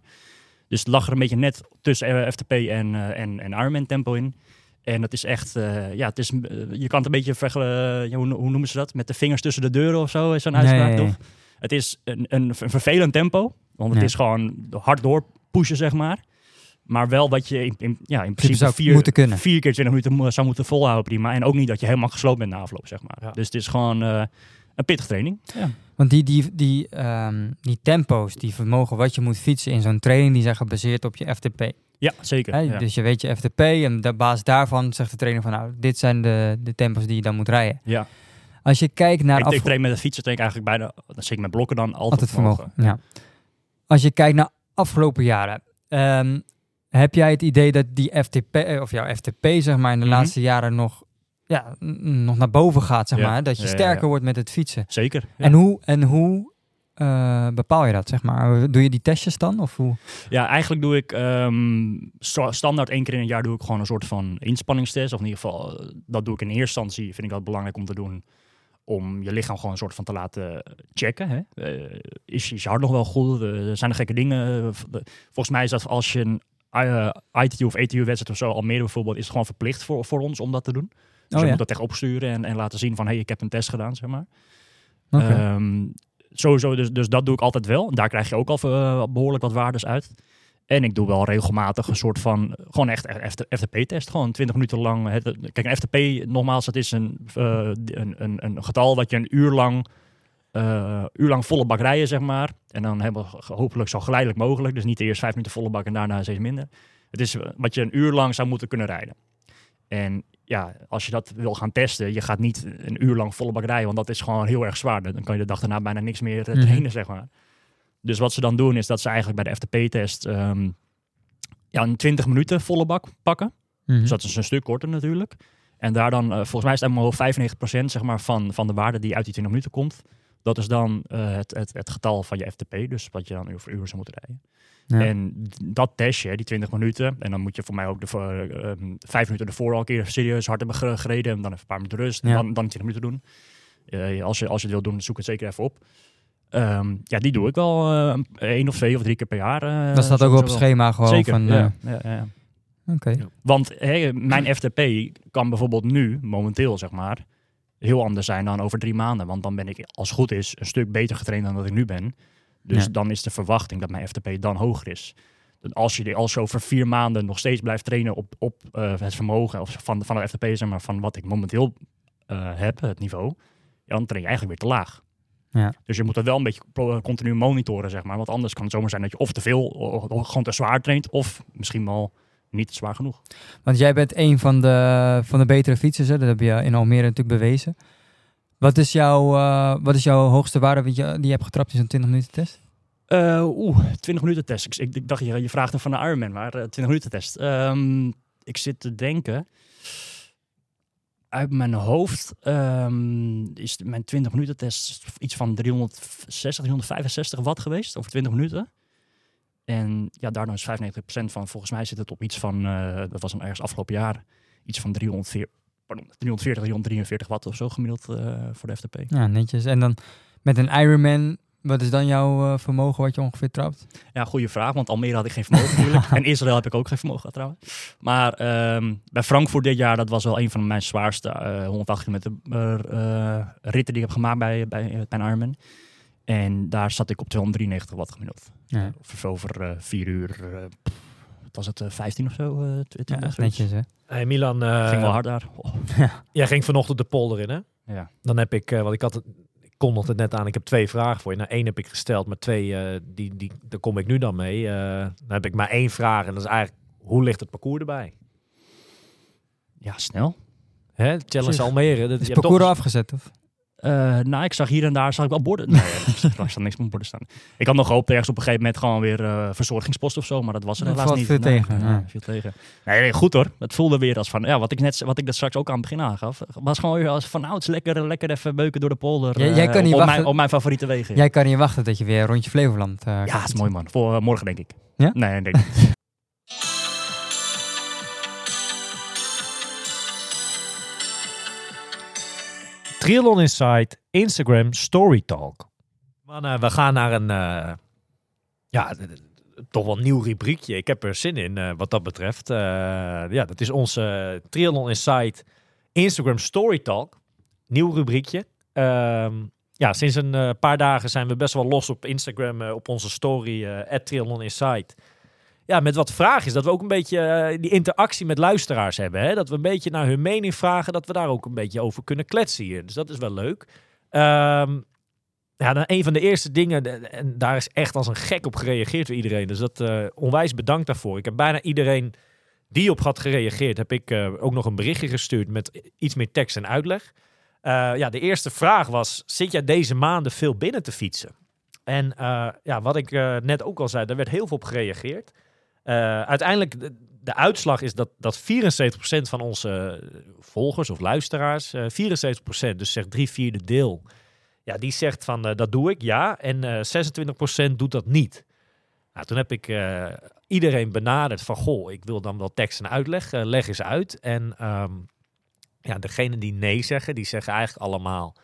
Speaker 4: Dus het lag er een beetje net tussen eh, FTP en, en, en Ironman tempo in. En dat is echt, ja, het is, je kan het een beetje vergelijken, hoe, hoe noemen ze dat? Met de vingers tussen de deuren of zo, is zo'n uitspraak,
Speaker 3: Nee.
Speaker 4: toch? Het is een, een, een vervelend tempo, want het
Speaker 3: Ja.
Speaker 4: is gewoon hard door pushen, zeg maar. Maar wel wat je in, in, ja, in principe
Speaker 3: zou
Speaker 4: vier,
Speaker 3: moeten kunnen.
Speaker 4: vier keer 20 minuten zou moeten volhouden, prima. En ook niet dat je helemaal gesloopt bent na afloop, zeg maar.
Speaker 1: Ja.
Speaker 4: Dus het is gewoon eh, een pittige training. Ja.
Speaker 3: Want die, die, die, ehm, die tempo's, die vermogen wat je moet fietsen in zo'n training, die zijn gebaseerd op je FTP.
Speaker 4: Ja, zeker.
Speaker 3: Hè?
Speaker 4: ja.
Speaker 3: Dus je weet je FTP en op basis daarvan zegt de trainer van nou, dit zijn de, de tempos die je dan moet rijden.
Speaker 4: ja.
Speaker 3: Als je kijkt naar
Speaker 4: Ik, train met de fietsen, train ik eigenlijk bijna, zeker met blokken dan, altijd,
Speaker 3: altijd vermogen. Ja. Als je kijkt naar afgelopen jaren, ehm, heb jij het idee dat die FTP, eh, of jouw FTP zeg maar in de
Speaker 4: Mhm.
Speaker 3: laatste jaren nog, ja, nog naar boven gaat, zeg
Speaker 4: Ja.
Speaker 3: maar, dat je sterker
Speaker 4: ja.
Speaker 3: wordt met het fietsen?
Speaker 4: Zeker.
Speaker 3: En hoe, en hoe eh, bepaal je dat, zeg maar? Doe je die testjes dan? Of hoe?
Speaker 4: Ja, eigenlijk doe ik sta- standaard één keer in een jaar doe ik gewoon een soort van inspanningstest. Of in ieder geval, eh, dat doe ik in eerste instantie. Vind ik dat belangrijk om te doen. Om je lichaam gewoon een soort van te laten checken. Hè? Is, is je hart nog wel goed? Zijn er gekke dingen? Volgens mij is dat als je een eh, ITU of ETU wedstrijd of zo, Almere bijvoorbeeld, is het gewoon verplicht voor, voor ons om dat te doen. Dus
Speaker 3: Oh
Speaker 4: je
Speaker 3: ja,
Speaker 4: moet dat echt opsturen en, en laten zien van, hé, hey, ik heb een test gedaan, zeg maar. Ehm, sowieso, dus, dus dat doe ik altijd wel. En daar krijg je ook al eh, behoorlijk wat waardes uit. En ik doe wel regelmatig een soort van, gewoon echt FTP-test. Gewoon 20 minuten lang. Het, kijk, een FTP, nogmaals, dat is een, eh, een, een, een getal wat je een uur lang, eh, uur lang volle bak rijden, zeg maar. En dan hebben we hopelijk zo geleidelijk mogelijk. Dus niet eerst vijf minuten volle bak en daarna steeds minder. Het is wat je een uur lang zou moeten kunnen rijden. En ja, als je dat wil gaan testen, je gaat niet een uur lang volle bak rijden, want dat is gewoon heel erg zwaar. Dan kan je de dag daarna bijna niks meer eh,
Speaker 3: Mhm.
Speaker 4: trainen, zeg maar. Dus wat ze dan doen, is dat ze eigenlijk bij de FTP-test ehm, ja, een 20 minuten volle bak pakken.
Speaker 3: Mhm.
Speaker 4: Dus dat is een stuk korter natuurlijk. En daar dan, eh, volgens mij is het helemaal 95% zeg maar, van, van de waarde die uit die 20 minuten komt. Dat is dan eh, het, het, het getal van je FTP, dus wat je dan uur voor uur zou moeten rijden.
Speaker 3: Ja.
Speaker 4: En dat testje, die 20 minuten, en dan moet je voor mij ook de voor, eh, ehm, vijf minuten ervoor al een keer serieus hard hebben ge- gereden. En dan even een paar minuten rust, en
Speaker 3: Ja.
Speaker 4: dan, dan 20 minuten doen. Eh, als, je, als je het wil doen, zoek het zeker even op. Ehm, ja, die doe ik wel eh, één of twee of drie keer per jaar.
Speaker 3: dat staat ook op het schema gewoon
Speaker 4: Zeker,
Speaker 3: van...
Speaker 4: ja. ja, ja.
Speaker 3: Oké.
Speaker 1: Ja.
Speaker 4: Want mijn FTP kan bijvoorbeeld nu, momenteel zeg maar, heel anders zijn dan over drie maanden. Want dan ben ik, als het goed is, een stuk beter getraind dan dat ik nu ben. Dus
Speaker 3: Ja.
Speaker 4: dan is de verwachting dat mijn FTP dan hoger is. Als je, als je over vier maanden nog steeds blijft trainen op, op eh, het vermogen of van, van de FTP, zeg maar, van wat ik momenteel eh, heb, het niveau, ja, dan train je eigenlijk weer te laag.
Speaker 3: Ja.
Speaker 4: Dus je moet dat wel een beetje continu monitoren, zeg maar. Want anders kan het zomaar zijn dat je of te veel, of gewoon te zwaar traint, of misschien wel niet zwaar genoeg.
Speaker 3: Want jij bent een van de, van de betere fietsers, hè? dat heb je in Almere natuurlijk bewezen. Wat is jouw, eh, wat is jouw hoogste waarde die je, die je hebt getrapt in zo'n 20 minuten test?
Speaker 4: Eh, Oeh, 20 minuten test. Ik, ik, ik dacht, je, je vraagt hem van de Ironman, maar eh 20 minuten test. Ehm, ik zit te denken. Uit mijn hoofd ehm, is mijn 20 minuten test iets van 360, 365 watt geweest over 20 minuten. En ja, daardoor is 95% van, volgens mij zit het op iets van, eh, dat was dan ergens afgelopen jaar, iets van 340, pardon, 340, 343 watt of zo gemiddeld eh, voor de FTP.
Speaker 3: Ja, netjes. En dan met een Ironman, wat is dan jouw eh, vermogen wat je ongeveer trapt?
Speaker 4: Ja, goede vraag, want Almere had ik geen vermogen natuurlijk. en Israël heb ik ook geen vermogen gehad trouwens. Maar ehm, bij Frankfurt dit jaar, dat was wel een van mijn zwaarste eh 108 kilometer ritten die ik heb gemaakt bij, bij, bij een Ironman. En daar zat ik op 293 watt gemiddeld.
Speaker 3: Ja,
Speaker 4: Of over eh, vier uur, eh, pff, wat was het, eh, 15 of zo? eh, 20,
Speaker 3: ja netjes hè.
Speaker 1: Hey Milan, eh,
Speaker 4: Ging wel hard daar. Oh,
Speaker 1: jij ging vanochtend de polder in, hè?
Speaker 4: ja.
Speaker 1: Dan heb ik, eh, want ik had het, ik kondigde het net aan, ik heb twee vragen voor je. Nou, één heb ik gesteld, maar twee, eh, die, die, daar kom ik nu dan mee. Eh, dan heb ik maar één vraag en dat is eigenlijk, hoe ligt het parcours erbij?
Speaker 4: ja, snel.
Speaker 1: Hè? Challenge Almere. Dat,
Speaker 3: Is
Speaker 1: je
Speaker 3: het parcours
Speaker 1: toch-
Speaker 3: afgezet of?
Speaker 4: Eh, nou, ik zag hier en daar zag ik wel borden. Nee, er staat niks op borden staan. Ik had nog gehoopt ergens op een gegeven moment gewoon weer eh verzorgingspost of zo, maar dat was er
Speaker 3: Dat
Speaker 4: helaas niet.
Speaker 3: veel tegen, ja.
Speaker 4: tegen. Nee, nee, goed hoor. Het voelde weer als van, ja, wat ik net, wat ik dat straks ook aan het begin aangaf, was gewoon weer als van, ouds lekker, lekker even beuken door de polder.
Speaker 3: Jij-
Speaker 4: eh,
Speaker 3: jij kan niet
Speaker 4: op,
Speaker 3: wachten-
Speaker 4: mijn, op mijn favoriete wegen.
Speaker 3: Jij kan niet wachten dat je weer rondje Flevoland
Speaker 4: ja, dat is mooi man. Voor morgen denk ik.
Speaker 3: Ja?
Speaker 4: Nee, denk ik.
Speaker 1: Triathlon Insight Instagram Story Talk. Mannen, we gaan naar een, eh, ja, toch wel nieuw rubriekje. Ik heb er zin in eh, wat dat betreft. Eh, ja, dat is onze Triathlon Insight Instagram Story Talk. Nieuw rubriekje. Ehm, ja, sinds een eh, paar dagen zijn we best wel los op Instagram, eh, op onze story, eh Triathlon Insight. Ja, met wat vragen is dat we ook een beetje eh, die interactie met luisteraars hebben. Hè? Dat we een beetje naar hun mening vragen, dat we daar ook een beetje over kunnen kletsen hier. Dus dat is wel leuk. Ehm, ja, dan een van de eerste dingen, en daar is echt als een gek op gereageerd door iedereen. Dus dat eh, onwijs bedankt daarvoor. Ik heb bijna iedereen die op had gereageerd, heb ik eh, ook nog een berichtje gestuurd met iets meer tekst en uitleg. Ja, de eerste vraag was: zit jij deze maanden veel binnen te fietsen? En ja, wat ik net ook al zei, daar werd heel veel op gereageerd. Eh, uiteindelijk, de, de uitslag is dat, dat 74% van onze eh, volgers of luisteraars, eh 74%, dus zegt drie vierde deel, ja, die zegt van eh, dat doe ik, ja. En eh 26% doet dat niet. Nou, toen heb ik eh, iedereen benaderd van, goh, ik wil dan wel tekst en uitleg, eh, leg eens uit. En ehm, ja, degene die nee zeggen, die zeggen eigenlijk allemaal,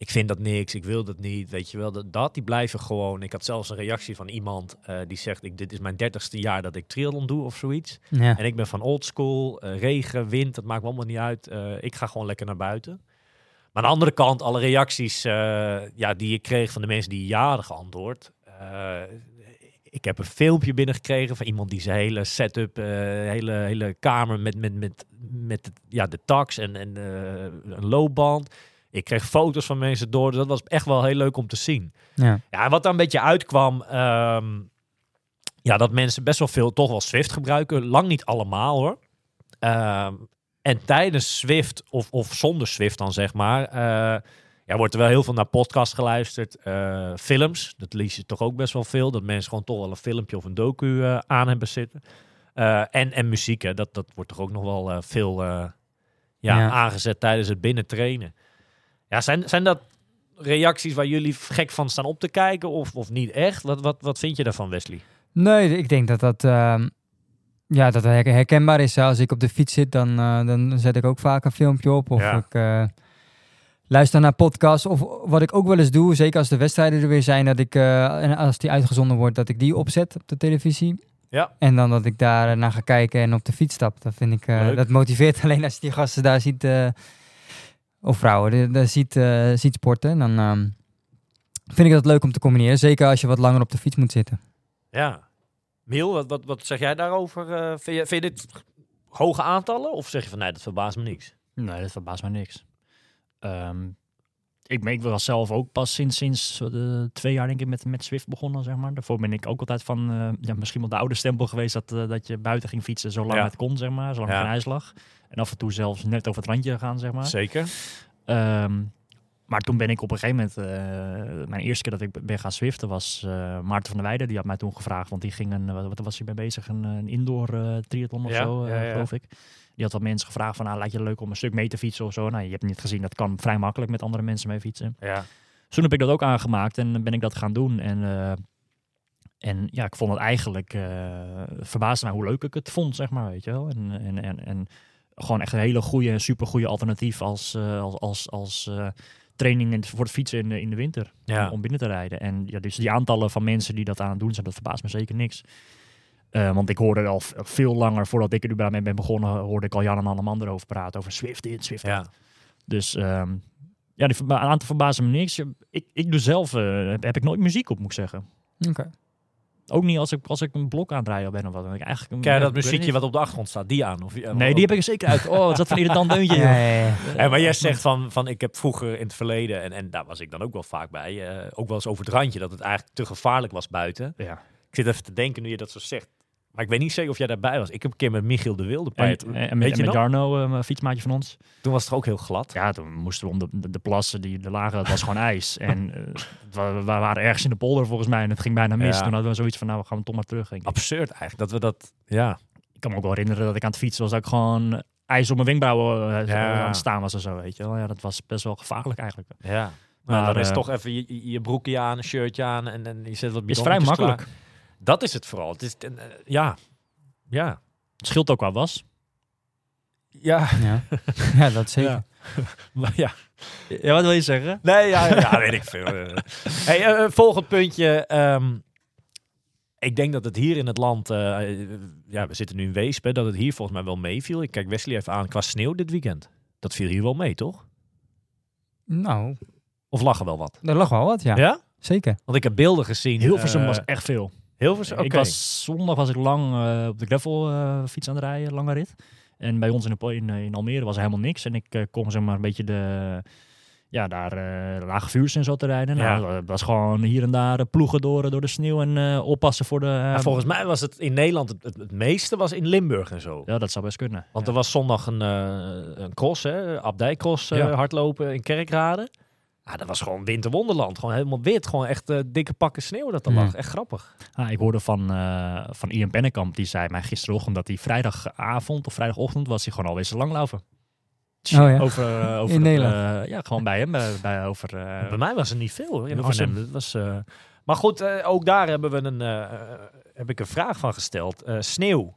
Speaker 1: ik vind dat niks, ik wil dat niet, weet je wel, dat, dat die blijven gewoon. Ik had zelfs een reactie van iemand eh, die zegt, ik, dit is mijn dertigste jaar dat ik triathlon doe of zoiets.
Speaker 3: Ja.
Speaker 1: En ik ben van old school, eh, regen, wind, dat maakt me allemaal niet uit. Eh, ik ga gewoon lekker naar buiten. Maar aan de andere kant, alle reacties ja, die ik kreeg van de mensen die ja hadden geantwoord. ik heb een filmpje binnengekregen van iemand die zijn hele setup, hele, hele kamer met, met, met, met ja, de tax en, en een loopband. Ik kreeg foto's van mensen door. Dus dat was echt wel heel leuk om te zien.
Speaker 3: Ja.
Speaker 1: Ja, wat daar een beetje uitkwam, ehm, ja, dat mensen best wel veel toch wel Swift gebruiken. Lang niet allemaal hoor. Ehm, en tijdens Swift, of, of zonder Swift dan zeg maar, eh, ja, wordt er wel heel veel naar podcast geluisterd. Eh, films, dat lees je toch ook best wel veel. Dat mensen gewoon toch wel een filmpje of een docu eh, aan hebben zitten. En, en muziek, hè, dat, dat wordt toch ook nog wel veel ja,
Speaker 3: Ja.
Speaker 1: aangezet tijdens het binnen trainen. Ja, zijn, zijn dat reacties waar jullie gek van staan op te kijken of, of niet echt? Wat, wat, wat vind je daarvan, Wesley?
Speaker 3: Nee, ik denk dat dat, ehm, ja, dat her- herkenbaar is. Als ik op de fiets zit, dan, eh, dan zet ik ook vaak een filmpje op. Of
Speaker 1: Ja.
Speaker 3: ik eh, luister naar podcasts. Of wat ik ook wel eens doe, zeker als de wedstrijden er weer zijn, dat ik, eh, en als die uitgezonden wordt, dat ik die opzet op de televisie.
Speaker 1: Ja.
Speaker 3: En dan dat ik daar naar ga kijken en op de fiets stap. Dat vind ik, dat motiveert alleen als je die gasten daar ziet, of vrouwen, daar ziet, eh, ziet sporten. Dan ehm, vind ik dat leuk om te combineren. Zeker als je wat langer op de fiets moet zitten.
Speaker 1: Ja. Miel, wat, wat, wat zeg jij daarover? Eh, vind, je, vind je dit hoge aantallen? Of zeg je van nee, dat verbaast me niks?
Speaker 4: Nee, dat verbaast mij niks. Ehm, ik merk wel zelf ook pas sinds, sinds eh, twee jaar denk ik met, met Swift begonnen, zeg maar. Daarvoor ben ik ook altijd van, eh, ja, misschien wel de oude stempel geweest dat, eh, dat je buiten ging fietsen zolang
Speaker 1: Ja.
Speaker 4: het kon, zeg maar. Zolang
Speaker 1: Ja.
Speaker 4: geen ijs lag. En af en toe zelfs net over het randje gaan, zeg maar.
Speaker 1: Zeker.
Speaker 4: Ehm, maar toen ben ik op een gegeven moment, mijn eerste keer dat ik ben gaan swiften was eh, Maarten van der Weijden. Die had mij toen gevraagd, want die ging een, wat, was hij mee bezig? Een, een indoor eh, triathlon of
Speaker 1: Ja,
Speaker 4: zo,
Speaker 1: ja, ja.
Speaker 4: geloof ik. Die had wat mensen gevraagd van, nou, lijkt je het leuk om een stuk mee te fietsen of zo. Nou, je hebt niet gezien, dat kan vrij makkelijk met andere mensen mee fietsen.
Speaker 1: Ja.
Speaker 4: Toen heb ik dat ook aangemaakt en ben ik dat gaan doen. En, eh, en ja, ik vond het eigenlijk, eh verbaasde mij hoe leuk ik het vond, zeg maar, weet je wel. En, en, en, en gewoon echt een hele goede, super goede alternatief als, eh, als, als, als eh, training in- voor het fietsen in de, in de winter.
Speaker 1: Ja.
Speaker 4: Om, om binnen te rijden. En ja, dus die aantallen van mensen die dat aan het doen zijn, dat verbaast me zeker niks. Eh, want ik hoorde al veel langer, voordat ik er überhaupt mee ben begonnen, hoorde ik al Jan en Anneman erover praten. Over Swift dit, Swift dat.
Speaker 1: Ja.
Speaker 4: Dus ehm, ja, die een aantal verbazen me niks. Ik, ik doe zelf, eh, heb, heb ik nooit muziek op, moet ik zeggen.
Speaker 3: Oké.
Speaker 4: Ook niet als ik, als ik een blok aan het rijden ben of wat. Dan ik eigenlijk een,
Speaker 1: Kijk,
Speaker 4: ja,
Speaker 1: dat muziekje wat op de achtergrond staat, die aan? Of,
Speaker 4: Nee, die heb ik er zeker uit. Oh, het zat van irritant deuntje.
Speaker 3: Ja, ja,
Speaker 1: maar jij zegt van, van ik heb vroeger in het verleden, en, en daar was ik dan ook wel vaak bij, eh, ook wel eens over het randje, dat het eigenlijk te gevaarlijk was buiten.
Speaker 4: Ja.
Speaker 1: Ik zit even te denken nu je dat zo zegt. Maar ik weet niet zeker of jij daarbij was. Ik heb een keer met Michiel de Wilde bij
Speaker 4: En,
Speaker 1: het,
Speaker 4: en,
Speaker 1: weet
Speaker 4: en met, en? Jarno, eh, een fietsmaatje van ons.
Speaker 1: Toen was het ook heel glad.
Speaker 4: Ja, toen moesten we om de, de, de plassen die er lagen, dat was gewoon ijs. En eh, we waren ergens in de polder volgens mij en het ging bijna mis.
Speaker 1: Ja.
Speaker 4: Toen hadden we zoiets van, nou, we gaan toch maar terug.
Speaker 1: Absurd eigenlijk, dat we dat, ja.
Speaker 4: Ik kan me ook wel herinneren dat ik aan het fietsen was, dat ik gewoon ijs op mijn wenkbrauwen eh,
Speaker 1: Ja.
Speaker 4: aan het staan was en zo, weet je wel. Ja, dat was best wel gevaarlijk eigenlijk.
Speaker 1: Ja. Maar
Speaker 4: Maar,
Speaker 1: dan is
Speaker 4: eh,
Speaker 1: toch even je, je- je broekje aan, een shirtje aan en, en je zet wat
Speaker 4: Is vrij makkelijk.
Speaker 1: klaar. Dat is het vooral. Het is, eh, ja. Ja.
Speaker 4: Het scheelt ook qua was.
Speaker 1: Ja.
Speaker 3: Ja. ja, dat zeker.
Speaker 1: Ja. Maar ja,
Speaker 4: Ja, wat wil je zeggen?
Speaker 1: Nee, ja, ja weet ik veel. Eh. hey, eh, volgend puntje. ehm, ik denk dat het hier in het land, ja, we zitten nu in Weesp, hè, dat het hier volgens mij wel meeviel. Ik kijk Wesley even aan qua sneeuw dit weekend. Dat viel hier wel mee, toch?
Speaker 3: Nou,
Speaker 1: Of lag er wel wat?
Speaker 3: er lag wel wat, ja.
Speaker 1: Ja?
Speaker 3: Zeker.
Speaker 1: Want ik heb beelden gezien.
Speaker 4: Hilversum
Speaker 1: eh,
Speaker 4: was echt veel.
Speaker 1: Hilversum? Oké.
Speaker 4: Ik was, zondag was ik lang eh, op de gravel eh, fiets aan het rijden, lange rit. En bij ons in, de, in, in Almere was er helemaal niks. En ik eh, kon zeg maar een beetje de, ja, daar eh, lage vuurs en zo te rijden.
Speaker 1: Ja.
Speaker 4: Nou, dat was gewoon hier en daar eh, ploegen door, door de sneeuw en eh, oppassen voor de... eh,
Speaker 1: volgens mij was het in Nederland, het, het, het meeste was in Limburg en zo.
Speaker 4: Ja, dat zou best kunnen.
Speaker 1: Want
Speaker 4: ja.
Speaker 1: er was zondag een, eh, een cross, hè, abdijcross eh, hardlopen in Kerkrade. Ah, dat was gewoon winterwonderland. Gewoon helemaal wit. Gewoon echt eh, dikke pakken sneeuw dat er
Speaker 3: Hmm.
Speaker 1: lag. Echt grappig.
Speaker 4: Ah, ik hoorde van, eh, van Ian Pennekamp, die zei mij gisterochtend dat hij vrijdagavond of vrijdagochtend was hij gewoon alweer zijn langlaufen.
Speaker 3: Oh ja.
Speaker 4: Over, eh, over
Speaker 3: In
Speaker 4: het,
Speaker 3: Nederland.
Speaker 4: eh, ja, gewoon bij hem. Bij, bij over,
Speaker 1: Bij mij was er niet veel hoor, in. Arnhem. Dat was, eh, Maar goed, eh, ook daar hebben we een, heb ik een vraag van gesteld. Eh, sneeuw.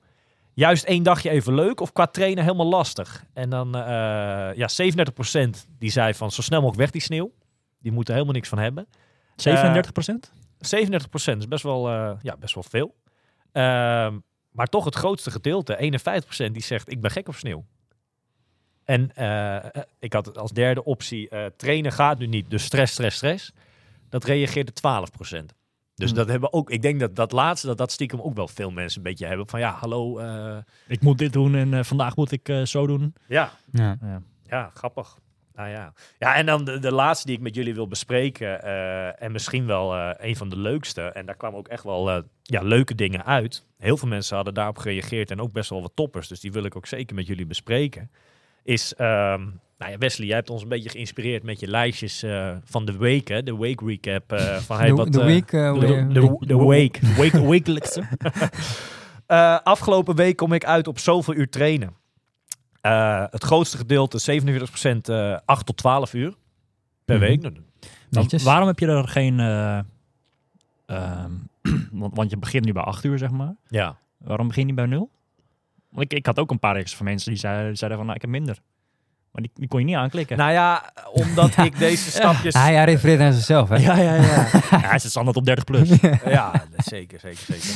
Speaker 1: Juist één dagje even leuk of qua trainen helemaal lastig? En dan, eh ja, 37% die zei van zo snel mogelijk weg die sneeuw. Die moeten helemaal niks van hebben.
Speaker 4: 37 procent?
Speaker 1: 37% is best wel, eh, ja, best wel veel. Ehm, maar toch het grootste gedeelte, 51%, die zegt ik ben gek op sneeuw. En eh, ik had als derde optie eh, trainen gaat nu niet, dus stress, stress, stress. Dat reageerde 12%. Dus
Speaker 4: Hm.
Speaker 1: dat hebben ook, ik denk dat dat laatste, dat dat stiekem ook wel veel mensen een beetje hebben. Van ja, hallo. eh,
Speaker 4: Ik moet dit doen en eh, vandaag moet ik eh, zo doen.
Speaker 1: ja,
Speaker 3: Ja.
Speaker 4: Ja.
Speaker 1: ja, grappig. Nou ja. ja, en dan de, de laatste die ik met jullie wil bespreken. eh, en misschien wel eh, een van de leukste. En daar kwamen ook echt wel eh, ja, leuke dingen uit. Heel veel mensen hadden daarop gereageerd. En ook best wel wat toppers. Dus die wil ik ook zeker met jullie bespreken. Is, ehm, nou ja, Wesley, jij hebt ons een beetje geïnspireerd met je lijstjes van de week. Hè? De week recap. van, hey,
Speaker 3: De,
Speaker 1: wat,
Speaker 3: de week...
Speaker 1: de, de, de week.
Speaker 4: Wekelijkse.
Speaker 1: Afgelopen week kom ik uit op zoveel uur trainen. Eh, het grootste gedeelte, 47%, eh 8 tot 12 uur per
Speaker 3: Mhm.
Speaker 1: week.
Speaker 4: Waarom heb je er geen... eh, ehm, want, want je begint nu bij 8 uur, zeg maar.
Speaker 1: Ja.
Speaker 4: Waarom begin je niet bij nul? Want ik, ik had ook een paar extra van mensen die zeiden, van, nou, ik heb minder. Maar die, die kon je niet aanklikken.
Speaker 1: Nou ja, omdat ik deze stapjes...
Speaker 3: Hij, hij refereert naar zichzelf, hè?
Speaker 4: ja, ja, ja. ja, hij zit standaard op 30 plus.
Speaker 1: ja, zeker, zeker, zeker.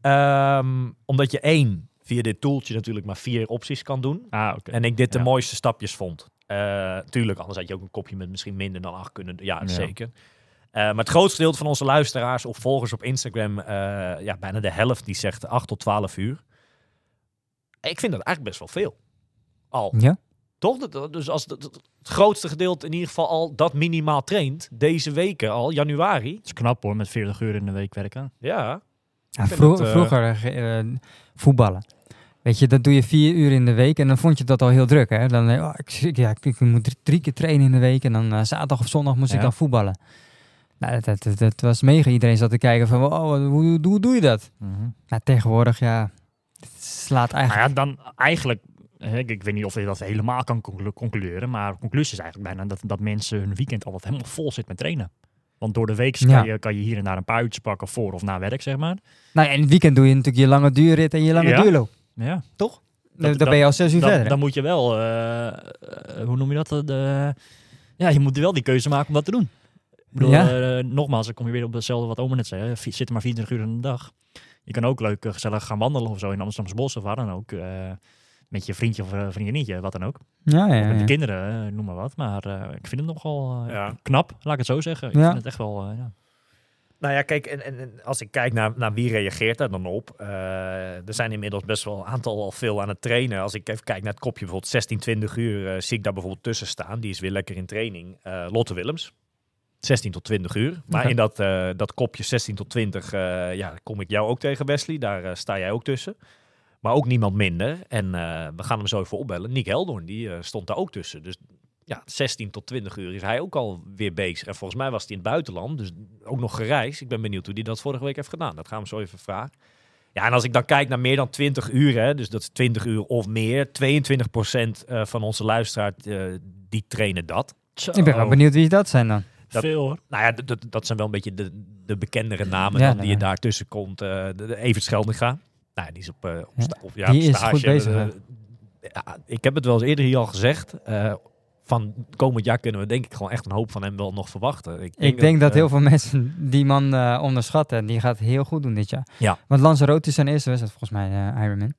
Speaker 1: Ehm, omdat je één, via dit toeltje natuurlijk maar vier opties kan doen.
Speaker 4: Ah, oké.
Speaker 1: En ik dit de
Speaker 4: Ja.
Speaker 1: mooiste stapjes vond. Eh, tuurlijk, anders had je ook een kopje met misschien minder dan acht kunnen. Ja,
Speaker 4: Ja.
Speaker 1: zeker. Eh, maar het grootste deel van onze luisteraars of volgers op Instagram, eh, ja, bijna de helft, die zegt 8 tot 12 uur. Ik vind dat eigenlijk best wel veel. Al.
Speaker 3: Ja?
Speaker 1: Toch? Dus als het, het grootste gedeelte in ieder geval al dat minimaal traint, deze weken al, januari.
Speaker 4: Het is knap hoor, met 40 uur in de week werken.
Speaker 1: Ja,
Speaker 3: Ja,
Speaker 1: vind
Speaker 3: vro-
Speaker 1: het,
Speaker 3: vroeger voetballen. Weet je, dat doe je vier uur in de week en dan vond je dat al heel druk. Hè? Dan, oh, ik, ja, ik, ik moet drie, keer trainen in de week en dan eh, zaterdag of zondag moest ik dan voetballen. Nou, dat, dat, was mega. Iedereen zat te kijken van, oh, hoe, hoe, hoe doe je dat? Nou, tegenwoordig, ja, het slaat
Speaker 4: Nou
Speaker 3: eigenlijk...
Speaker 4: ja, dan eigenlijk, ik, ik weet niet of je dat helemaal kan conclu- concluderen, maar conclusie is eigenlijk bijna dat, dat mensen hun weekend altijd helemaal vol zit met trainen. Want door de week kan,
Speaker 3: Ja.
Speaker 4: je, kan je hier en daar een paar uurtjes pakken voor of na werk, zeg maar.
Speaker 3: Nou, en in het weekend doe je natuurlijk je lange duurrit en je lange
Speaker 4: Ja.
Speaker 3: duurloop.
Speaker 4: Ja,
Speaker 3: Dan,
Speaker 4: Dat-
Speaker 3: dan ben je al zes uur
Speaker 4: dan,
Speaker 3: verder.
Speaker 4: dan moet je wel, eh, eh, hoe noem je dat? eh, De, ja, je moet wel die keuze maken om dat te doen. Ik bedoel,
Speaker 3: Ja.
Speaker 4: nogmaals, dan kom je weer op hetzelfde wat Omer net zei. Zit er maar 24 uur in de dag. Je kan ook leuk gezellig gaan wandelen of zo in Amsterdamse bos of waar dan ook. Met je vriendje of eh, vriendinnetje, wat dan ook.
Speaker 3: ja, ja,
Speaker 4: met de kinderen, eh, noem maar wat. Maar eh, ik vind het nogal
Speaker 1: Ja.
Speaker 4: knap, laat ik het zo zeggen. Ik
Speaker 3: Ja.
Speaker 4: vind het echt wel, eh, ja.
Speaker 1: Nou ja, kijk, en, en, en als ik kijk naar, naar wie reageert daar dan op. eh, er zijn inmiddels best wel een aantal al veel aan het trainen. Als ik even kijk naar het kopje, bijvoorbeeld 16, 20 uur, eh, zie ik daar bijvoorbeeld tussen staan. Die is weer lekker in training. Eh, Lotte Willems. 16 tot 20 uur. Maar in dat, eh, dat kopje 16 tot 20, eh, ja, kom ik jou ook tegen, Wesley. Daar sta jij ook tussen. Maar ook niemand minder. En eh, we gaan hem zo even opbellen. Nick Heldoorn, die eh, stond daar ook tussen. Dus ja, 16 tot 20 uur is hij ook al weer bezig. En volgens mij was hij in het buitenland, dus ook nog gereisd. Ik ben benieuwd hoe hij dat vorige week heeft gedaan. Dat gaan we zo even vragen. Ja, en als ik dan kijk naar meer dan 20 uur, hè, dus dat is 20 uur of meer, 22% eh, van onze luisteraars, eh, die trainen dat.
Speaker 3: Ik ben wel benieuwd wie dat zijn dan.
Speaker 1: Dat-
Speaker 4: Veel hoor.
Speaker 1: Nou ja, d- d- dat zijn wel een beetje de, de bekendere namen
Speaker 3: Ja,
Speaker 1: dan die je
Speaker 3: ja.
Speaker 1: daartussen komt. Eh de, de Evert Scheldinga. Nou, die is op, eh, op,
Speaker 3: Ja,
Speaker 1: sta- op, ja,
Speaker 3: die
Speaker 1: op
Speaker 3: is
Speaker 1: stage.
Speaker 3: goed bezig,
Speaker 1: Eh,
Speaker 3: hè?
Speaker 1: ja, ik heb het wel eens eerder hier al gezegd. Eh, van komend jaar kunnen we denk ik gewoon echt een hoop van hem wel nog verwachten.
Speaker 3: Ik denk dat
Speaker 1: eh,
Speaker 3: heel veel mensen die man eh, onderschatten. En die gaat heel goed doen dit jaar.
Speaker 1: Ja.
Speaker 3: Want Lanzarote is zijn eerste wedstrijd volgens mij, eh, Ironman.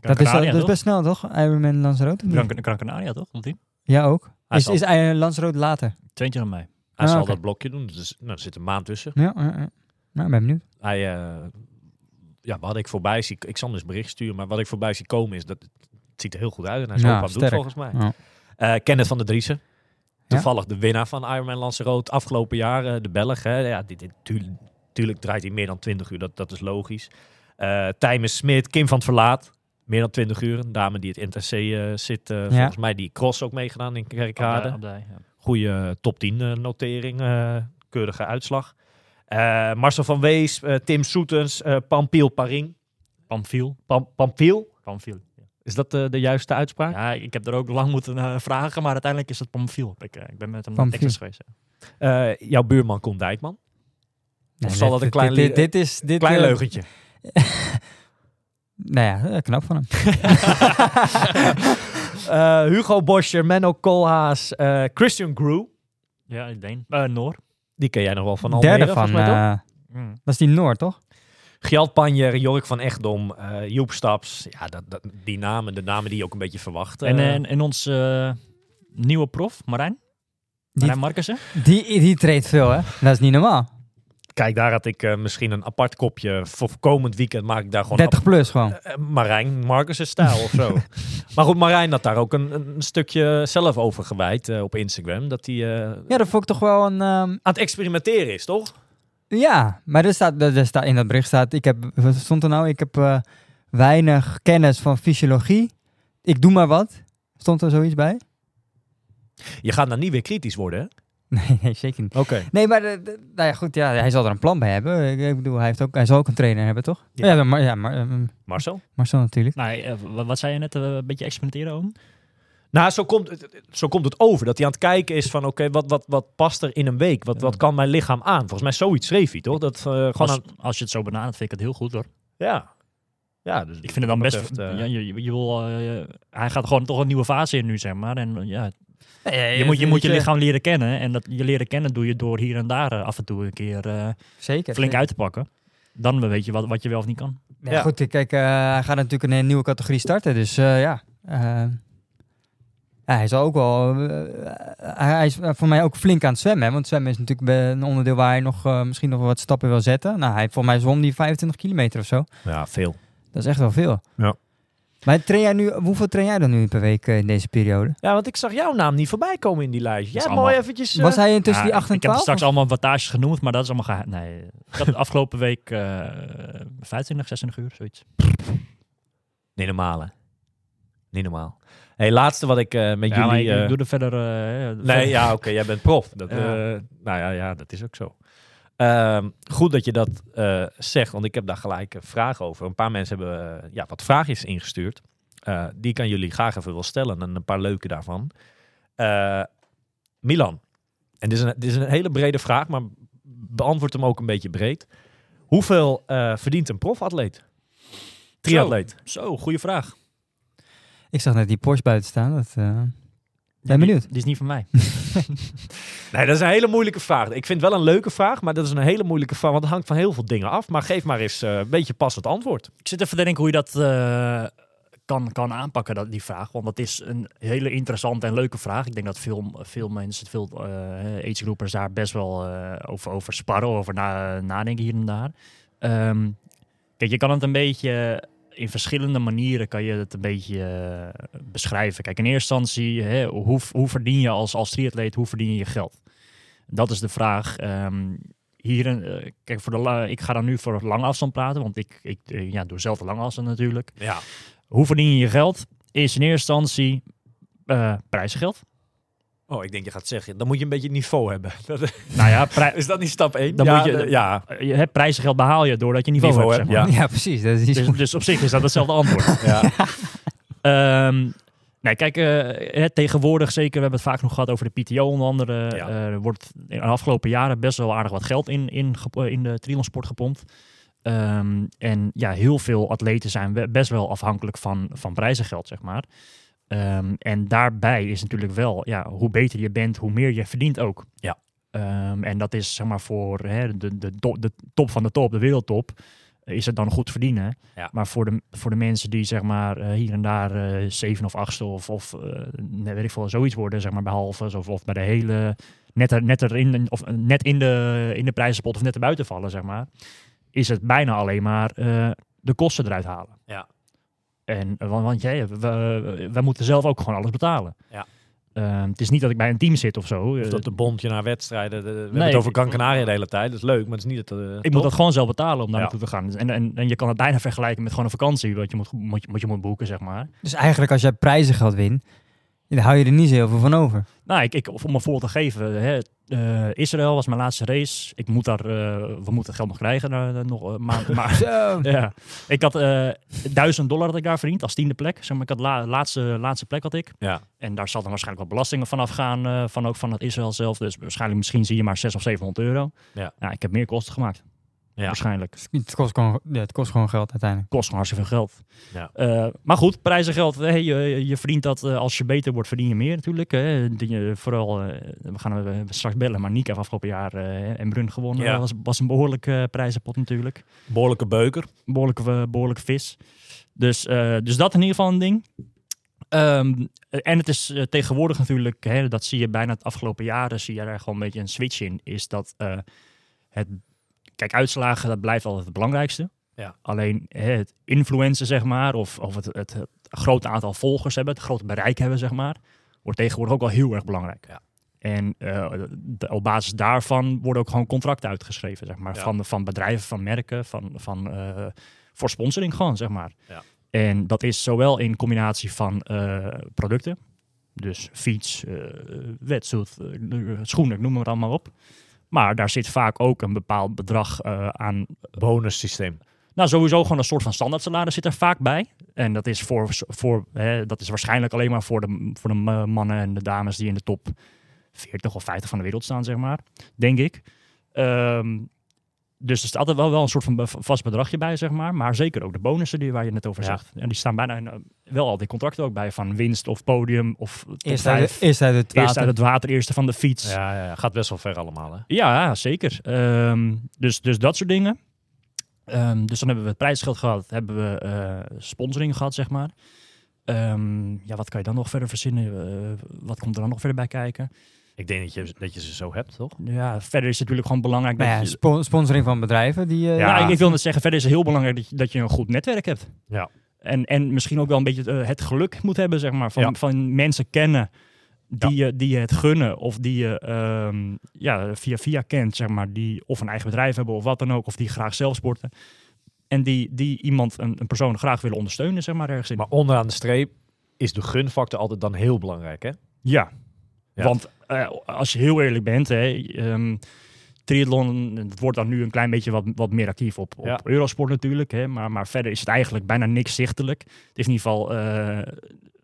Speaker 4: Gran
Speaker 3: Dat is, dat best snel, toch? Ironman Lanzarote?
Speaker 4: Gran, Gran Canaria, toch? Hij?
Speaker 3: Ja, ook.
Speaker 1: Hij
Speaker 3: Is,
Speaker 1: zal-
Speaker 3: is eh, Lanzarote later?
Speaker 1: hij
Speaker 4: 22 mei.
Speaker 3: Ah,
Speaker 1: zal dat blokje doen, dus nou, er zit een maand tussen.
Speaker 3: Ja, ja, ja. Nou, ben benieuwd.
Speaker 1: Hij, eh, ja, wat ik voorbij zie, ik zal hem dus bericht sturen, maar wat ik voorbij zie komen is dat het ziet er heel goed uit en hij is
Speaker 3: Ja,
Speaker 1: ook wat doet volgens mij.
Speaker 3: Ja.
Speaker 1: Eh Kenneth van der Driessen. Toevallig de winnaar van Ironman Lanzarote afgelopen jaar, eh, de Belg. Hè. Ja, dit, dit, tuurlijk, tuurlijk draait hij meer dan 20 uur, dat, dat is logisch. Eh Tijmen Smit, Kim van het Verlaat, meer dan 20 uur. Een dame die het NTC zit, volgens mij die cross ook meegedaan in Kerkrade. Goede top 10 eh, notering, eh, keurige uitslag. Eh, Marcel van Wees, eh, Tim Soetens, eh Pampiel Paring. Pam, Pampiel,
Speaker 4: Pamphil. Ja.
Speaker 1: is dat de, de juiste uitspraak?
Speaker 4: Ja, ik heb er ook lang moeten vragen, maar uiteindelijk is het Pamphil. Ik, ik ben met hem naar. Texas geweest. ja.
Speaker 1: Eh, jouw buurman Koen Dijkman.
Speaker 3: Nee,
Speaker 1: zal dat een klein
Speaker 3: dit, dit, dit is... Dit,
Speaker 1: Klein leugentje.
Speaker 3: Nou ja, knap van hem.
Speaker 1: Eh, Hugo Boscher, Menno Koolhaas, eh, Christian Grew.
Speaker 4: Ja, ik denk. Eh Noor.
Speaker 1: Die ken jij nog wel van Almere,
Speaker 3: Derde van... eh,
Speaker 4: Mm.
Speaker 3: dat is die Noord, toch?
Speaker 1: Gjalt Panjer, Jork van Echtdom, eh, Joep Staps. Ja, dat, dat, die namen, de namen die je ook een beetje verwacht.
Speaker 4: En,
Speaker 1: eh.
Speaker 4: en, eh, nieuwe prof, Marijn.
Speaker 3: Die,
Speaker 4: Marijn Markussen.
Speaker 3: die, die treedt veel, hè? Dat is niet normaal.
Speaker 1: Kijk, daar had ik eh, misschien een apart kopje. Voor komend weekend maak ik daar gewoon
Speaker 3: 30 plus gewoon.
Speaker 1: Eh, Marijn Marcus' stijl of zo. maar goed, Marijn had daar ook een, een stukje zelf over gewijd op Instagram. Dat hij
Speaker 3: Ja, dat vond ik toch wel een... ehm,
Speaker 1: aan het experimenteren is, toch?
Speaker 3: Ja, maar er staat, er staat, in dat bericht staat, ik heb, wat stond er nou? Ik heb weinig kennis van fysiologie. Ik doe maar wat. Stond er zoiets bij?
Speaker 1: Je gaat dan niet weer kritisch worden, hè?
Speaker 3: Nee, nee zeker niet.
Speaker 1: Oké.
Speaker 3: Nee, maar de- de- nou ja, goed, ja, hij zal er een plan bij hebben. Ik, bedoel, hij, heeft ook, hij zal ook een trainer hebben, toch?
Speaker 1: Ja.
Speaker 3: Ja, maar, ja maar, ehm,
Speaker 1: Marcel?
Speaker 3: Marcel natuurlijk.
Speaker 4: Nou, eh, wa- wat zei je net? eh, een beetje experimenteren om?
Speaker 1: Nou, zo komt, het, zo komt het over. Dat hij aan het kijken is van, oké, wat, wat, wat past er in een week? Wat,
Speaker 4: Ja.
Speaker 1: wat kan mijn lichaam aan? Volgens mij zoiets schreef hij, toch? Dat eh, gewoon
Speaker 4: Als,
Speaker 1: aan...
Speaker 4: als je het zo benadert, vind ik het heel goed hoor.
Speaker 1: Ja. Ja, dus
Speaker 4: Ik vind het dan best.
Speaker 1: betreft, eh,
Speaker 4: ja, je, je wil, eh, hij gaat gewoon toch een nieuwe fase in nu, zeg maar. En eh, ja, je,
Speaker 3: je
Speaker 4: moet, je moet je lichaam leren kennen. En dat je leren kennen doe je door hier en daar eh, af en toe een keer eh,
Speaker 3: Zeker.
Speaker 4: flink uit te pakken. Dan weet je wat, wat je wel of niet kan.
Speaker 3: Ja,
Speaker 1: Ja.
Speaker 3: goed, kijk, eh, hij gaat natuurlijk een, nieuwe categorie starten. Dus eh, ja, ja, hij zal ook wel... hij is voor mij ook flink aan het zwemmen. Hè? Want zwemmen is natuurlijk een onderdeel waar hij nog, misschien nog wat stappen wil zetten. Nou, hij, voor mij zwom die 25 kilometer of zo.
Speaker 1: Ja, veel.
Speaker 3: Dat is echt wel veel.
Speaker 1: Ja.
Speaker 3: Maar train jij nu, hoeveel train jij dan nu per week eh, in deze periode?
Speaker 1: Ja, want ik zag jouw naam niet voorbij komen in die lijst. Jij mooi eventjes... eh,
Speaker 3: Was hij intussen
Speaker 4: Ja,
Speaker 3: die 8 en
Speaker 4: ik heb
Speaker 3: 12?
Speaker 4: straks
Speaker 3: of?
Speaker 4: allemaal wattages genoemd, maar dat is allemaal geheim. Nee, ik had de afgelopen week eh 25, 26 uur, zoiets.
Speaker 1: Niet normaal, hè? Niet normaal. hey, laatste wat ik eh, met
Speaker 4: Ja,
Speaker 1: jullie...
Speaker 4: ik
Speaker 1: eh,
Speaker 4: doe er verder... eh,
Speaker 1: Nee,
Speaker 4: verder-
Speaker 1: ja, oké, jij bent prof. Dat, eh, nou ja, ja, dat is ook zo. Ehm, goed dat je dat eh, zegt, want ik heb daar gelijk een vraag over. Een paar mensen hebben eh, ja, wat vraagjes ingestuurd. Eh, die kan jullie graag even wel stellen en een paar leuke daarvan. Milan, en dit is, een, dit is een hele brede vraag, maar beantwoord hem ook een beetje breed. Hoeveel verdient een profatleet? Triatleet.
Speaker 4: Zo, goede vraag.
Speaker 3: Ik zag net die Porsche buiten staan. Dat, ben benieuwd.
Speaker 4: Die is niet van mij.
Speaker 1: Nee, dat is een hele moeilijke vraag. Ik vind het wel een leuke vraag, maar dat is een hele moeilijke vraag. Want het hangt van heel veel dingen af. Maar geef maar eens eh, een beetje passend antwoord.
Speaker 4: Ik zit even te denken hoe je dat eh, kan, kan aanpakken, dat, die vraag. Want dat is een hele interessante en leuke vraag. Ik denk dat veel, veel mensen, veel eh agegroepers daar best wel over, over sparren, over na, nadenken hier en daar. Ehm, kijk, je kan het een beetje in verschillende manieren kan je het een beetje eh, beschrijven. Kijk, in eerste instantie, hè, hoe, hoe verdien je als, als triatleet, hoe verdien je je geld? Dat is de vraag. Ehm, hier, eh, kijk, voor de ik ga dan nu voor lange afstand praten, want ik, ik eh, ja, doe zelf de lange afstand natuurlijk.
Speaker 1: Ja.
Speaker 4: Hoe verdien je je geld? Is in eerste instantie prijzengeld.
Speaker 1: Oh, ik denk je gaat zeggen, dan moet je een beetje niveau hebben. Dat-
Speaker 4: Nou ja,
Speaker 1: is dat niet stap 1?
Speaker 4: Dan
Speaker 1: ja,
Speaker 4: moet je-
Speaker 1: eh, ja.
Speaker 4: eh, je hebt prijzengeld behaal je doordat je niveau,
Speaker 1: Niveau
Speaker 4: hebt. zeg maar.
Speaker 1: ja.
Speaker 3: Ja, precies. Dat is
Speaker 4: Dus, dus op zich is dat hetzelfde antwoord.
Speaker 1: ja.
Speaker 4: Ehm, nee, kijk, eh, hè, tegenwoordig zeker, we hebben het vaak nog gehad over de PTO onder andere.
Speaker 1: Ja.
Speaker 4: eh, er wordt in de afgelopen jaren best wel aardig wat geld in, in, eh, in de triathlonsport gepompt. Ehm, en ja, heel veel atleten zijn best wel afhankelijk van, van prijzengeld, zeg maar. Ehm, en daarbij is natuurlijk wel, ja, hoe beter je bent, hoe meer je verdient ook.
Speaker 1: Ja.
Speaker 4: Ehm, en dat is zeg maar voor hè, de, de, to- de top van de top, de wereldtop, is het dan goed verdienen.
Speaker 1: Ja.
Speaker 4: Maar voor de, voor de mensen die zeg maar eh, hier en daar eh zeven of achtste of, of eh, net weet ik veel, zoiets worden, zeg maar bij halves of, of bij de hele, net, er, net, erin, of eh, net in de, in de prijzenpot of net erbuiten vallen, zeg maar, is het bijna alleen maar eh, de kosten eruit halen.
Speaker 1: Ja.
Speaker 4: En, eh, want, want jij, we, we moeten zelf ook gewoon alles betalen.
Speaker 1: Ja.
Speaker 4: Ehm, het is niet dat ik bij een team zit of zo.
Speaker 1: Of
Speaker 4: Eh,
Speaker 1: dat de bondje naar wedstrijden. de- we hebben
Speaker 4: Nee,
Speaker 1: het over Gran Canaria de hele tijd. Dat is leuk, maar het is niet het. eh,
Speaker 4: ik moet dat gewoon zelf betalen om daar
Speaker 1: Ja.
Speaker 4: naartoe te gaan. En, en, en je kan het bijna vergelijken met gewoon een vakantie wat je moet, moet, je- wat je moet boeken, zeg maar.
Speaker 3: Dus eigenlijk als jij prijzengeld wint, dan hou je er niet zo heel veel van over.
Speaker 4: Nou, ik, ik, om een voorbeeld te geven. Hè, eh, Israël was mijn laatste race. Ik moet daar, eh, we moeten geld nog krijgen. eh, nog, maar, maar ja, ik had 1000 dollar dat ik daar verdiend als tiende plek. Zeg maar, ik had la, laatste, laatste plek had ik.
Speaker 1: Ja.
Speaker 4: En daar zal dan waarschijnlijk wat belastingen van afgaan. eh van ook van het Israël zelf. Dus waarschijnlijk misschien zie je maar 600 of 700 euro.
Speaker 1: Ja.
Speaker 4: Nou, ik heb meer kosten gemaakt.
Speaker 1: Ja.
Speaker 4: Waarschijnlijk.
Speaker 3: Het kost gewoon, ja, het kost gewoon geld uiteindelijk.
Speaker 4: kost gewoon hartstikke veel geld.
Speaker 1: Ja.
Speaker 4: Eh, maar goed, prijzen geld. hè, je, je verdient dat eh, als je beter wordt, verdien je meer natuurlijk. Hè. Je- vooral, eh, we gaan straks bellen, maar Nick heeft afgelopen jaar eh en Brun gewonnen.
Speaker 1: Ja.
Speaker 4: Dat was, was een behoorlijke eh, prijzenpot natuurlijk.
Speaker 1: Behoorlijke beuker.
Speaker 4: Behoorlijke, eh, behoorlijke vis. Dus, eh, dus dat in ieder geval een ding. Ehm, en het is tegenwoordig natuurlijk, hè, dat zie je bijna het afgelopen jaren, zie je daar gewoon een beetje een switch in. Is dat eh, het, kijk, uitslagen, dat blijft altijd het belangrijkste.
Speaker 1: Ja.
Speaker 4: Alleen het influencen, zeg maar, of, of het, het, het grote aantal volgers hebben, het grote bereik hebben, zeg maar, wordt tegenwoordig ook wel heel erg belangrijk.
Speaker 1: Ja.
Speaker 4: En eh, de- op basis daarvan worden ook gewoon contracten uitgeschreven, zeg maar,
Speaker 1: Ja.
Speaker 4: van, van bedrijven, van merken, van, van, eh, voor sponsoring gewoon, zeg maar.
Speaker 1: Ja.
Speaker 4: En dat is zowel in combinatie van eh, producten, dus fiets, wetsuit, schoenen, ik noem het allemaal op. Maar daar zit vaak ook een bepaald bedrag eh, aan
Speaker 1: Bonus systeem.
Speaker 4: nou, sowieso gewoon een soort van standaard salaris zit er vaak bij. En dat is, voor, voor, hè, dat is waarschijnlijk alleen maar voor de, voor de ma- mannen en de dames die in de top 40 of 50 van de wereld staan, zeg maar. Denk ik. Ehm, dus er staat altijd wel, wel een soort van vast bedragje bij, zeg maar. Maar zeker ook de bonussen die, waar je net over
Speaker 1: Ja.
Speaker 4: zegt. En die staan bijna in, eh, wel al die contracten ook bij. Van winst of podium of
Speaker 3: Eerst uit, de- eerst uit het
Speaker 4: Eerst
Speaker 3: water.
Speaker 4: uit het water, eerste van de fiets.
Speaker 1: Ja, ja, ja, gaat best wel ver allemaal. Hè?
Speaker 4: Ja, zeker. Ehm, dus, dus dat soort dingen. Ehm, dus dan hebben we het prijsgeld gehad, hebben we eh, sponsoring gehad, zeg maar. Ehm, ja, wat kan je dan nog verder verzinnen? Eh, wat komt er dan nog verder bij kijken?
Speaker 1: Ik denk dat je, dat je ze zo hebt, toch?
Speaker 4: Ja, verder is het natuurlijk gewoon belangrijk
Speaker 3: Nou
Speaker 4: dat
Speaker 3: ja,
Speaker 4: je...
Speaker 3: spo- sponsoring van bedrijven. Die, eh,
Speaker 4: Ja,
Speaker 1: Ja.
Speaker 4: ik, wil net zeggen, verder is het heel belangrijk dat je, dat je een goed netwerk hebt.
Speaker 1: Ja.
Speaker 4: En, en misschien ook wel een beetje eh, het geluk moet hebben, zeg maar. Van,
Speaker 1: Ja.
Speaker 4: van mensen kennen die, je, die je het gunnen. Of die je ehm, ja, via via kent, zeg maar. Die of een eigen bedrijf hebben of wat dan ook. Of die graag zelf sporten. En die, die iemand, een, een persoon graag willen ondersteunen, zeg maar, ergens in.
Speaker 1: Maar onderaan de streep is de gunfactor altijd dan heel belangrijk, hè?
Speaker 4: Ja,
Speaker 1: Ja.
Speaker 4: want eh, als je heel eerlijk bent, hè, ehm, triathlon, het wordt dan nu een klein beetje wat, wat meer actief op, op
Speaker 1: Ja.
Speaker 4: Eurosport natuurlijk, hè, maar, maar verder is het eigenlijk bijna niks zichtelijk. Het is in ieder geval, eh,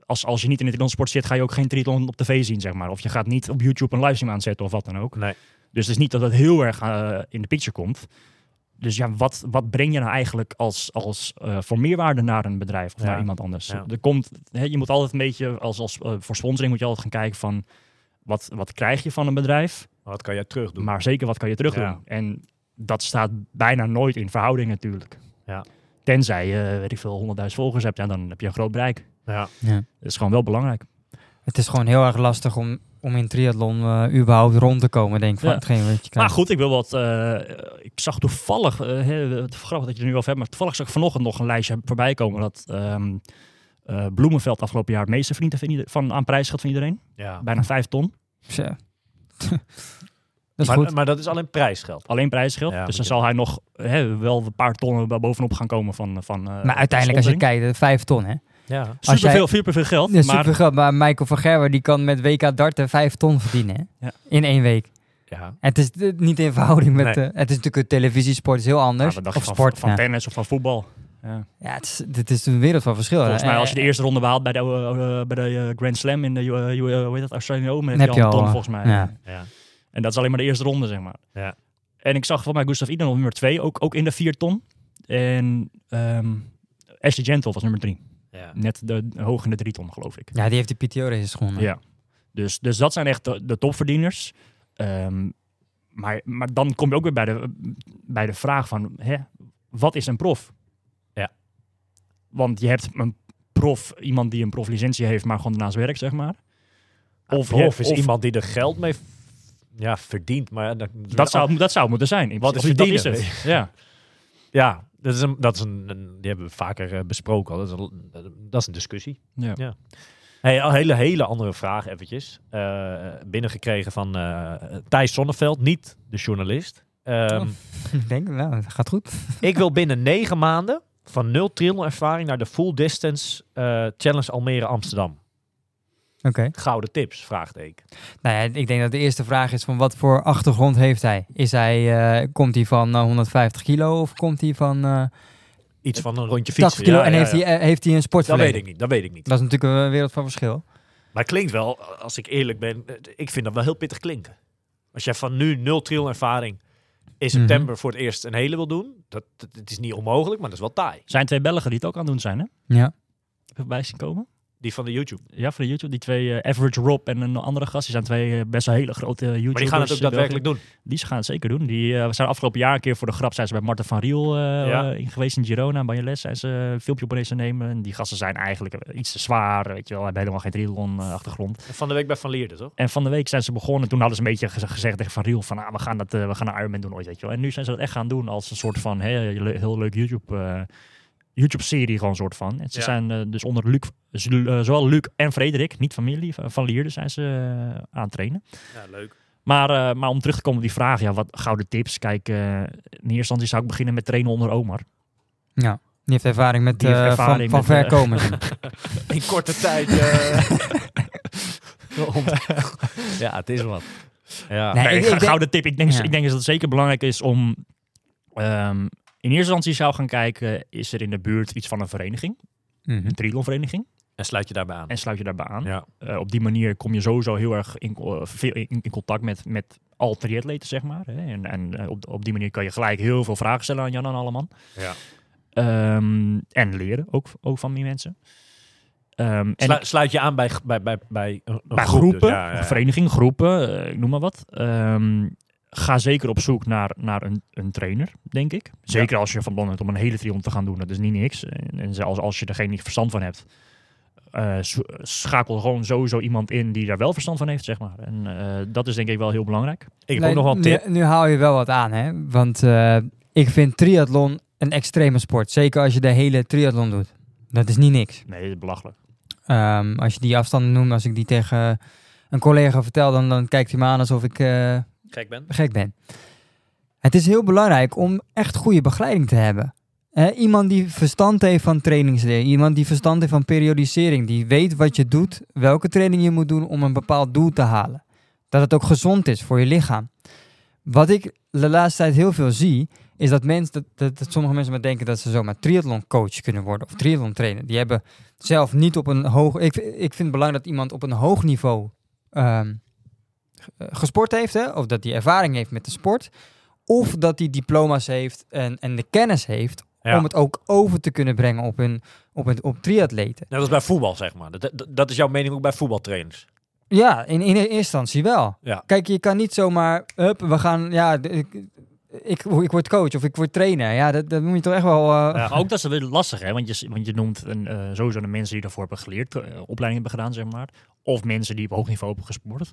Speaker 4: als, als je niet in de triathlonsport zit, ga je ook geen triathlon op tv zien, zeg maar. Of je gaat niet op YouTube een livestream aanzetten of wat dan ook.
Speaker 1: Nee.
Speaker 4: Dus het is niet dat het heel erg eh, in de picture komt. Dus ja, wat, wat breng je nou eigenlijk als, als eh, voor meerwaarde naar een bedrijf of
Speaker 1: Ja.
Speaker 4: naar iemand anders?
Speaker 1: Ja.
Speaker 4: Er komt, hè, je moet altijd een beetje, als, als voor sponsoring moet je altijd gaan kijken van wat, wat krijg je van een bedrijf,
Speaker 1: Maar wat kan jij terug doen?
Speaker 4: maar zeker wat kan je terug doen.
Speaker 1: Ja.
Speaker 4: En dat staat bijna nooit in verhouding natuurlijk.
Speaker 1: Ja.
Speaker 4: Tenzij je, weet ik veel, 100.000 volgers hebt, ja, dan heb je een groot bereik.
Speaker 1: Ja.
Speaker 3: Ja.
Speaker 4: Dat is gewoon wel belangrijk.
Speaker 3: Het is gewoon heel erg lastig om, om in triathlon eh, überhaupt rond te komen, denk ik. Van
Speaker 4: Ja.
Speaker 3: hetgeen wat je
Speaker 4: Maar goed, ik wil wat. eh, ik zag toevallig, eh, hè, het grappig dat je er nu over hebt, maar toevallig zag ik vanochtend nog een lijstje voorbij komen dat ehm, eh, Bloemenveld afgelopen jaar het meeste verdiend van, ieder- van aan prijsgeld van iedereen.
Speaker 1: ja.
Speaker 4: Bijna 5 ton.
Speaker 3: Dat is
Speaker 1: Maar,
Speaker 3: goed.
Speaker 1: maar dat is alleen prijsgeld.
Speaker 4: Alleen prijsgeld.
Speaker 1: Ja,
Speaker 4: dus dan zal hij nog hè, wel een paar tonnen bovenop gaan komen van. van eh,
Speaker 3: maar uiteindelijk, als je kijkt, vijf ton, hè?
Speaker 1: Ja.
Speaker 3: Als
Speaker 4: Super
Speaker 3: jij-
Speaker 4: veel, super veel geld.
Speaker 3: Ja,
Speaker 4: maar.
Speaker 3: Maar Michael van Gerwen, die kan met WK darten vijf ton verdienen, hè?
Speaker 4: Ja.
Speaker 3: In één week.
Speaker 1: ja.
Speaker 3: Het is eh, niet in verhouding met...
Speaker 1: Nee.
Speaker 3: het is natuurlijk een televisiesport, is heel
Speaker 4: Ja,
Speaker 3: anders.
Speaker 4: je
Speaker 3: of
Speaker 4: van,
Speaker 3: sport.
Speaker 4: van
Speaker 3: ja.
Speaker 4: tennis of van voetbal. Ja.
Speaker 3: Ja, het is, dit is een wereld van verschil.
Speaker 4: Volgens mij
Speaker 3: Eh,
Speaker 4: als je de eerste ronde behaalt bij de, eh, eh, bij de eh, Grand Slam in de uh, hoe heet dat, Australian Open, heb,
Speaker 3: Heb
Speaker 4: je al ton
Speaker 3: eh,
Speaker 4: volgens mij.
Speaker 3: ja.
Speaker 1: ja.
Speaker 4: En dat is alleen maar de eerste ronde, zeg maar.
Speaker 1: Ja.
Speaker 4: En ik zag van mij Gustav Iden op nummer 2, ook, ook in de 4 ton. En ehm Ashley Gentle was nummer 3.
Speaker 1: Ja.
Speaker 4: Net de, hoog in de drie ton, geloof ik.
Speaker 3: Ja, die heeft die PTO-races gewonnen.
Speaker 4: Ja. Dus, dus dat zijn echt de, de topverdieners. Ehm, maar, maar dan kom je ook weer bij de, bij de vraag van, hè, wat is een prof? Want je hebt een prof, iemand die een proflicentie heeft, maar gewoon daarnaast werkt, zeg maar.
Speaker 1: Of,
Speaker 4: je-
Speaker 1: of is
Speaker 4: of-
Speaker 1: iemand die er geld mee ja, verdient. Maar dat,
Speaker 4: Dat zou, dat zou moeten zijn.
Speaker 1: Wat is
Speaker 4: dat
Speaker 1: verdienen?
Speaker 4: is het. Ja.
Speaker 1: Ja, dat is een, dat is een, een- die hebben we vaker eh, besproken. al. Dat is een, dat is een discussie.
Speaker 4: Ja.
Speaker 1: Ja. Hey, een hele, hele andere vraag eventjes. Eh, binnengekregen van eh, Thijs Sonneveld, niet de journalist. Ehm,
Speaker 3: Oh. Ik denk, nou, dat gaat goed.
Speaker 1: Ik wil binnen negen maanden van nul triathlon ervaring naar de full distance eh, challenge Almere Amsterdam.
Speaker 3: Oké.
Speaker 1: Gouden tips, vraagteken.
Speaker 3: Nou ja, ik denk dat de eerste vraag is van wat voor achtergrond heeft hij? Is hij eh, komt hij van eh, 150 kilo of komt hij van eh
Speaker 1: Iets van een rondje
Speaker 3: 80
Speaker 1: fietsen.
Speaker 3: kilo
Speaker 1: Ja,
Speaker 3: en
Speaker 1: ja,
Speaker 3: heeft. Hij, eh, heeft hij een
Speaker 1: Dat
Speaker 3: sportverleden?
Speaker 1: weet ik niet, dat weet ik niet.
Speaker 3: Dat is natuurlijk een wereld van verschil.
Speaker 1: Maar het klinkt wel, als ik eerlijk ben, eh, ik vind dat wel heel pittig klinken. Als jij van nu nul triathlon ervaring in september voor het eerst een hele wil doen, dat, dat, het is niet onmogelijk, maar dat is wel taai.
Speaker 4: zijn twee Belgen die het ook aan het doen zijn, hè?
Speaker 3: Ja.
Speaker 4: Even bij zien komen.
Speaker 1: Die van de YouTube.
Speaker 4: Ja, voor de YouTube. Die twee, eh, Average Rob en een andere gast, die zijn twee eh, best wel hele grote YouTubers.
Speaker 1: Maar die gaan het ook daadwerkelijk doen.
Speaker 4: Die gaan het zeker doen. Die eh, zijn afgelopen jaar een keer voor de grap zijn ze bij Marten van Riel eh,
Speaker 1: Ja.
Speaker 4: eh, in geweest in Girona. Bij je les zijn ze een filmpje op te nemen. En die gasten zijn eigenlijk eh, iets te zwaar. Weet je wel, hebben helemaal geen triathlon eh, achtergrond.
Speaker 1: Van de week bij Van Leerde, toch?
Speaker 4: En van de week zijn ze begonnen. Toen hadden ze een beetje gez- gezegd tegen Van Riel van ah, we gaan dat, eh, we gaan een Ironman doen ooit, weet je wel. En nu zijn ze dat echt gaan doen als een soort van heel leuk YouTube. YouTube-serie gewoon soort van. En ze
Speaker 1: Ja.
Speaker 4: zijn eh, dus onder Luc, eh, zowel Luc en Frederik, niet familie, van Lierde zijn ze eh, aan het trainen.
Speaker 1: Ja, leuk.
Speaker 4: Maar, eh, maar om terug te komen op die vraag, ja, wat gouden tips? Kijk, eh, in eerste instantie zou ik beginnen met trainen onder Omar.
Speaker 3: ja. Die heeft ervaring met,
Speaker 4: Die heeft
Speaker 3: eh,
Speaker 4: ervaring
Speaker 3: van, van
Speaker 4: met,
Speaker 3: ver komen.
Speaker 1: In korte tijd. ja, het is wat. Ja.
Speaker 3: Nee,
Speaker 4: Nee,
Speaker 3: ik-
Speaker 4: ik,
Speaker 3: ik denk-
Speaker 4: gouden tip. Ik denk,
Speaker 3: Ja.
Speaker 4: ik denk dat het zeker belangrijk is om ehm, in eerste instantie zou gaan kijken, is er in de buurt iets van een vereniging,
Speaker 3: Mhm.
Speaker 4: een triathlonvereniging,
Speaker 1: En sluit je daarbij aan.
Speaker 4: en sluit je daarbij aan.
Speaker 1: Ja.
Speaker 4: Eh, op die manier kom je sowieso heel erg in, eh, veel in, in contact met, met al triatleten, zeg maar. Hè. En, en eh, op, op die manier kan je gelijk heel veel vragen stellen aan Jan en Alleman.
Speaker 1: Ja.
Speaker 4: Ehm, en leren, ook, ook van die mensen. Ehm, en
Speaker 1: Slu- sluit je aan bij, bij, bij, bij een, een
Speaker 4: bij
Speaker 1: groep, dus.
Speaker 4: groepen,
Speaker 1: Ja, ja, ja.
Speaker 4: verenigingen, groepen, ik noem maar wat. Ehm, ga zeker op zoek naar, naar een, een trainer, denk ik. Zeker als je van plan bent om een hele triathlon te gaan doen. Dat is niet niks. En, en zelfs als je er geen verstand van hebt, eh, schakel gewoon sowieso iemand in die daar wel verstand van heeft, zeg maar. En eh, dat is denk ik wel heel belangrijk.
Speaker 1: Ik heb
Speaker 3: Nee,
Speaker 1: ook nog wel een tip.
Speaker 3: Nu, nu haal je wel wat aan, hè? Want eh, ik vind triathlon een extreme sport. Zeker als je de hele triathlon doet. Dat is niet niks.
Speaker 4: Nee, dat is belachelijk.
Speaker 3: Ehm, als je die afstanden noemt, als ik die tegen een collega vertel, dan, dan kijkt hij me aan alsof ik eh,
Speaker 1: Gek ben.
Speaker 3: gek ben. Het is heel belangrijk om echt goede begeleiding te hebben. Iemand die verstand heeft van trainingsleer, iemand die verstand heeft van periodisering, die weet wat je doet, welke training je moet doen om een bepaald doel te halen. Dat het ook gezond is voor je lichaam. Wat ik de laatste tijd heel veel zie, is dat, mensen, dat, sommige mensen maar denken dat ze zomaar triathlon coach kunnen worden of triathlon trainer. Die hebben zelf niet op een hoog... Ik, ik vind het belangrijk dat iemand op een hoog niveau ehm, eh, gesport heeft, hè? of dat hij ervaring heeft met de sport. Of dat hij diploma's heeft en, en de kennis heeft
Speaker 1: Ja.
Speaker 3: om het ook over te kunnen brengen op, een, op, een, op triatleten.
Speaker 1: Net als bij voetbal, zeg maar. Dat, dat, dat is jouw mening ook bij voetbaltrainers.
Speaker 3: Ja, in, in eerste instantie wel.
Speaker 1: Ja.
Speaker 3: Kijk, je kan niet zomaar, hup, we gaan, ja, ik, ik, ik word coach of ik word trainer. Ja, dat, dat moet je toch echt wel... eh,
Speaker 1: Ja.
Speaker 4: Ook dat is weer lastig, hè? Want je, want je noemt een, eh, sowieso de mensen die daarvoor hebben geleerd, eh, opleiding hebben gedaan, zeg maar. Of mensen die op hoog niveau hebben gesport.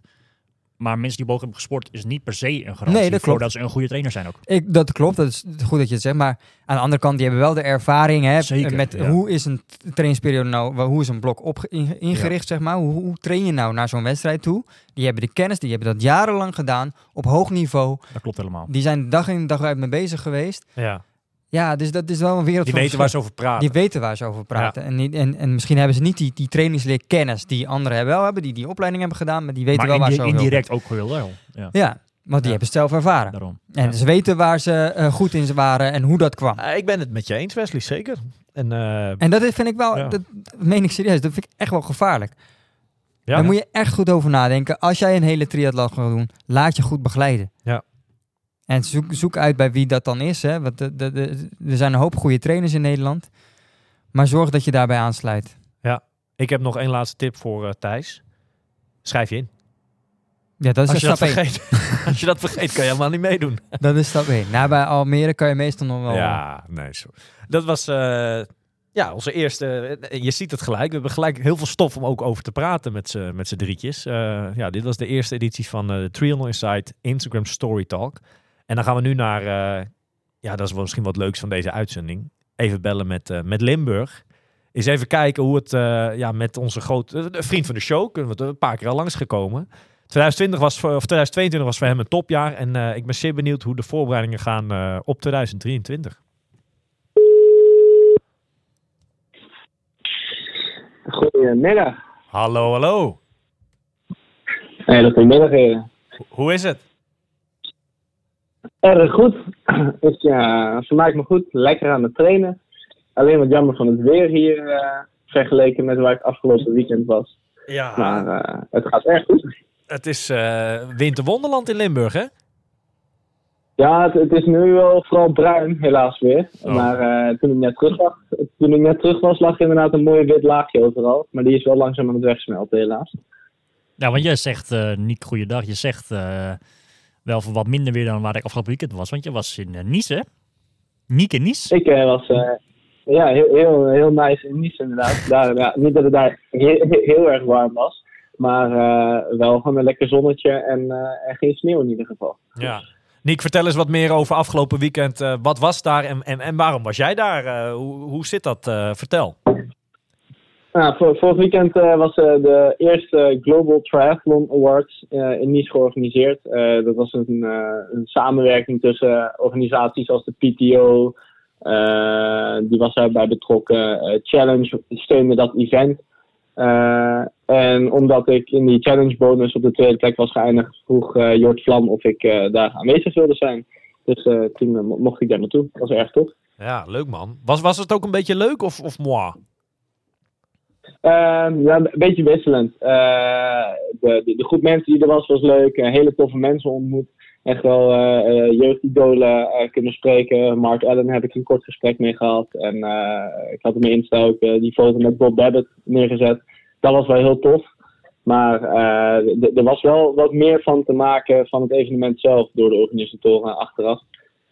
Speaker 4: Maar mensen die hoog hebben gesport is niet per se een garantie
Speaker 3: Nee, dat klopt.
Speaker 4: voordat ze een goede trainer zijn ook.
Speaker 3: Ik, dat klopt, dat is goed dat je het zegt. Maar aan de andere kant, die hebben wel de ervaring hè,
Speaker 4: Zeker,
Speaker 3: met
Speaker 4: ja.
Speaker 3: hoe is een trainingsperiode nou, hoe is een blok op, in- ingericht, zeg maar. Hoe, hoe train je nou naar zo'n wedstrijd toe? Die hebben de kennis, die hebben dat jarenlang gedaan, op hoog niveau.
Speaker 4: Dat klopt helemaal.
Speaker 3: Die zijn dag in dag uit mee bezig geweest.
Speaker 1: Ja.
Speaker 3: Ja, dus dat is wel een wereld
Speaker 1: Die weten waar ze over praten.
Speaker 3: Die weten waar ze over praten. En, niet, en, en misschien hebben ze niet die, die trainingsleerkennis die anderen hebben wel hebben, die die opleiding hebben gedaan, maar die weten
Speaker 4: maar
Speaker 3: wel waar ze over
Speaker 4: indirect ook heel wel. Ja,
Speaker 3: Ja, want die
Speaker 1: Ja.
Speaker 3: hebben het zelf ervaren.
Speaker 4: daarom.
Speaker 3: En
Speaker 4: Ja.
Speaker 3: ze weten waar ze eh, goed in waren en hoe dat kwam.
Speaker 1: Eh, ik ben het met je eens, Wesley, zeker. En, eh,
Speaker 3: En dat is- vind ik wel,
Speaker 1: Ja.
Speaker 3: dat, dat meen ik serieus, dat vind ik echt wel gevaarlijk.
Speaker 1: ja,
Speaker 3: Daar moet je echt goed over nadenken. Als jij een hele triathlon gaat doen, laat je goed begeleiden.
Speaker 1: Ja.
Speaker 3: En zoek, zoek uit bij wie dat dan is. Hè? Want de, de, de- er zijn een hoop goede trainers in Nederland. Maar zorg dat je daarbij aansluit.
Speaker 1: Ik heb nog één laatste tip voor eh, Thijs. Schrijf je in.
Speaker 3: Ja, dat is
Speaker 1: Als je, dat
Speaker 3: stap 1.
Speaker 1: vergeet, als je dat vergeet, kan je helemaal niet meedoen.
Speaker 3: Dat is stap 1. Nou, bij Almere kan je meestal nog wel...
Speaker 1: Ja, nee. Zo. Dat was eh, ja, onze eerste. eh, Je ziet het gelijk. We hebben gelijk heel veel stof om ook over te praten met z'n drietjes. Eh, ja, dit was de eerste editie van eh, de Trial Insight Instagram Story Talk. En dan gaan we nu naar. eh, ja, dat is misschien wat leuks van deze uitzending. Even bellen met, eh, met Limburg. Eens even kijken hoe het eh, ja, met onze grote vriend van de show. Kunnen we een paar keer al langsgekomen. 2020 was voor, of 2022 was voor hem een topjaar. En ik ben zeer benieuwd hoe de voorbereidingen gaan op 2023.
Speaker 5: Goedemiddag.
Speaker 1: Hallo, hallo.
Speaker 5: Hele goedemiddag, heren.
Speaker 1: Hoe is het?
Speaker 5: Erg goed. Ik ja, vermaak me goed. Lekker aan het trainen. Alleen wat jammer van het weer hier eh, vergeleken met waar ik afgelopen weekend was.
Speaker 1: Ja,
Speaker 5: Maar eh, het gaat erg goed.
Speaker 1: het is eh, winterwonderland in Limburg, hè?
Speaker 5: Ja, het, het is nu wel vooral bruin, helaas weer.
Speaker 1: Oh.
Speaker 5: Maar eh, toen, ik net terug was, toen ik net terug was, lag inderdaad een mooi wit laagje overal. Maar die is wel langzaam aan het wegsmelten, helaas.
Speaker 4: Ja, want jij zegt, eh Niek, goeiedag. Je zegt eh, wel voor wat minder weer dan waar ik afgelopen weekend was. Want je was in eh, Nice, hè? Niek in Nice.
Speaker 5: Ik eh, was eh, ja, heel, heel, heel nice in Nice inderdaad. Daar, ja, niet dat het daar heel, heel erg warm was. Maar wel gewoon een lekker zonnetje en, en geen sneeuw in ieder geval.
Speaker 1: Ja. Niek, vertel eens wat meer over afgelopen weekend. Wat was daar en, en, en waarom was jij daar? Hoe, hoe zit dat? Vertel.
Speaker 5: Nou, vor- vorig weekend eh, was eh, de eerste Global Triathlon Awards eh, in Nice georganiseerd. Dat was een, een samenwerking tussen organisaties als de PTO. die was daarbij betrokken. Challenge steunde dat event. En omdat ik in die challenge bonus op de tweede plek was geëindigd, vroeg eh, Jort Vlam of ik daar aanwezig wilde zijn. Dus toen mo- mocht ik daar naartoe. Dat was erg tof.
Speaker 1: Ja, leuk man. Was, was het ook een beetje leuk of, of moi?
Speaker 5: Ehm, ja, een beetje wisselend. Eh, de, de, de groep mensen die er was, was leuk. Hele toffe mensen ontmoet. Echt wel eh, eh, jeugdidolen kunnen spreken. Mark Allen heb ik een kort gesprek mee gehad. En ik had hem Insta ook die foto met Bob Babbitt neergezet. Dat was wel heel tof. Maar er was wel wat meer van te maken van het evenement zelf door de organisatoren achteraf.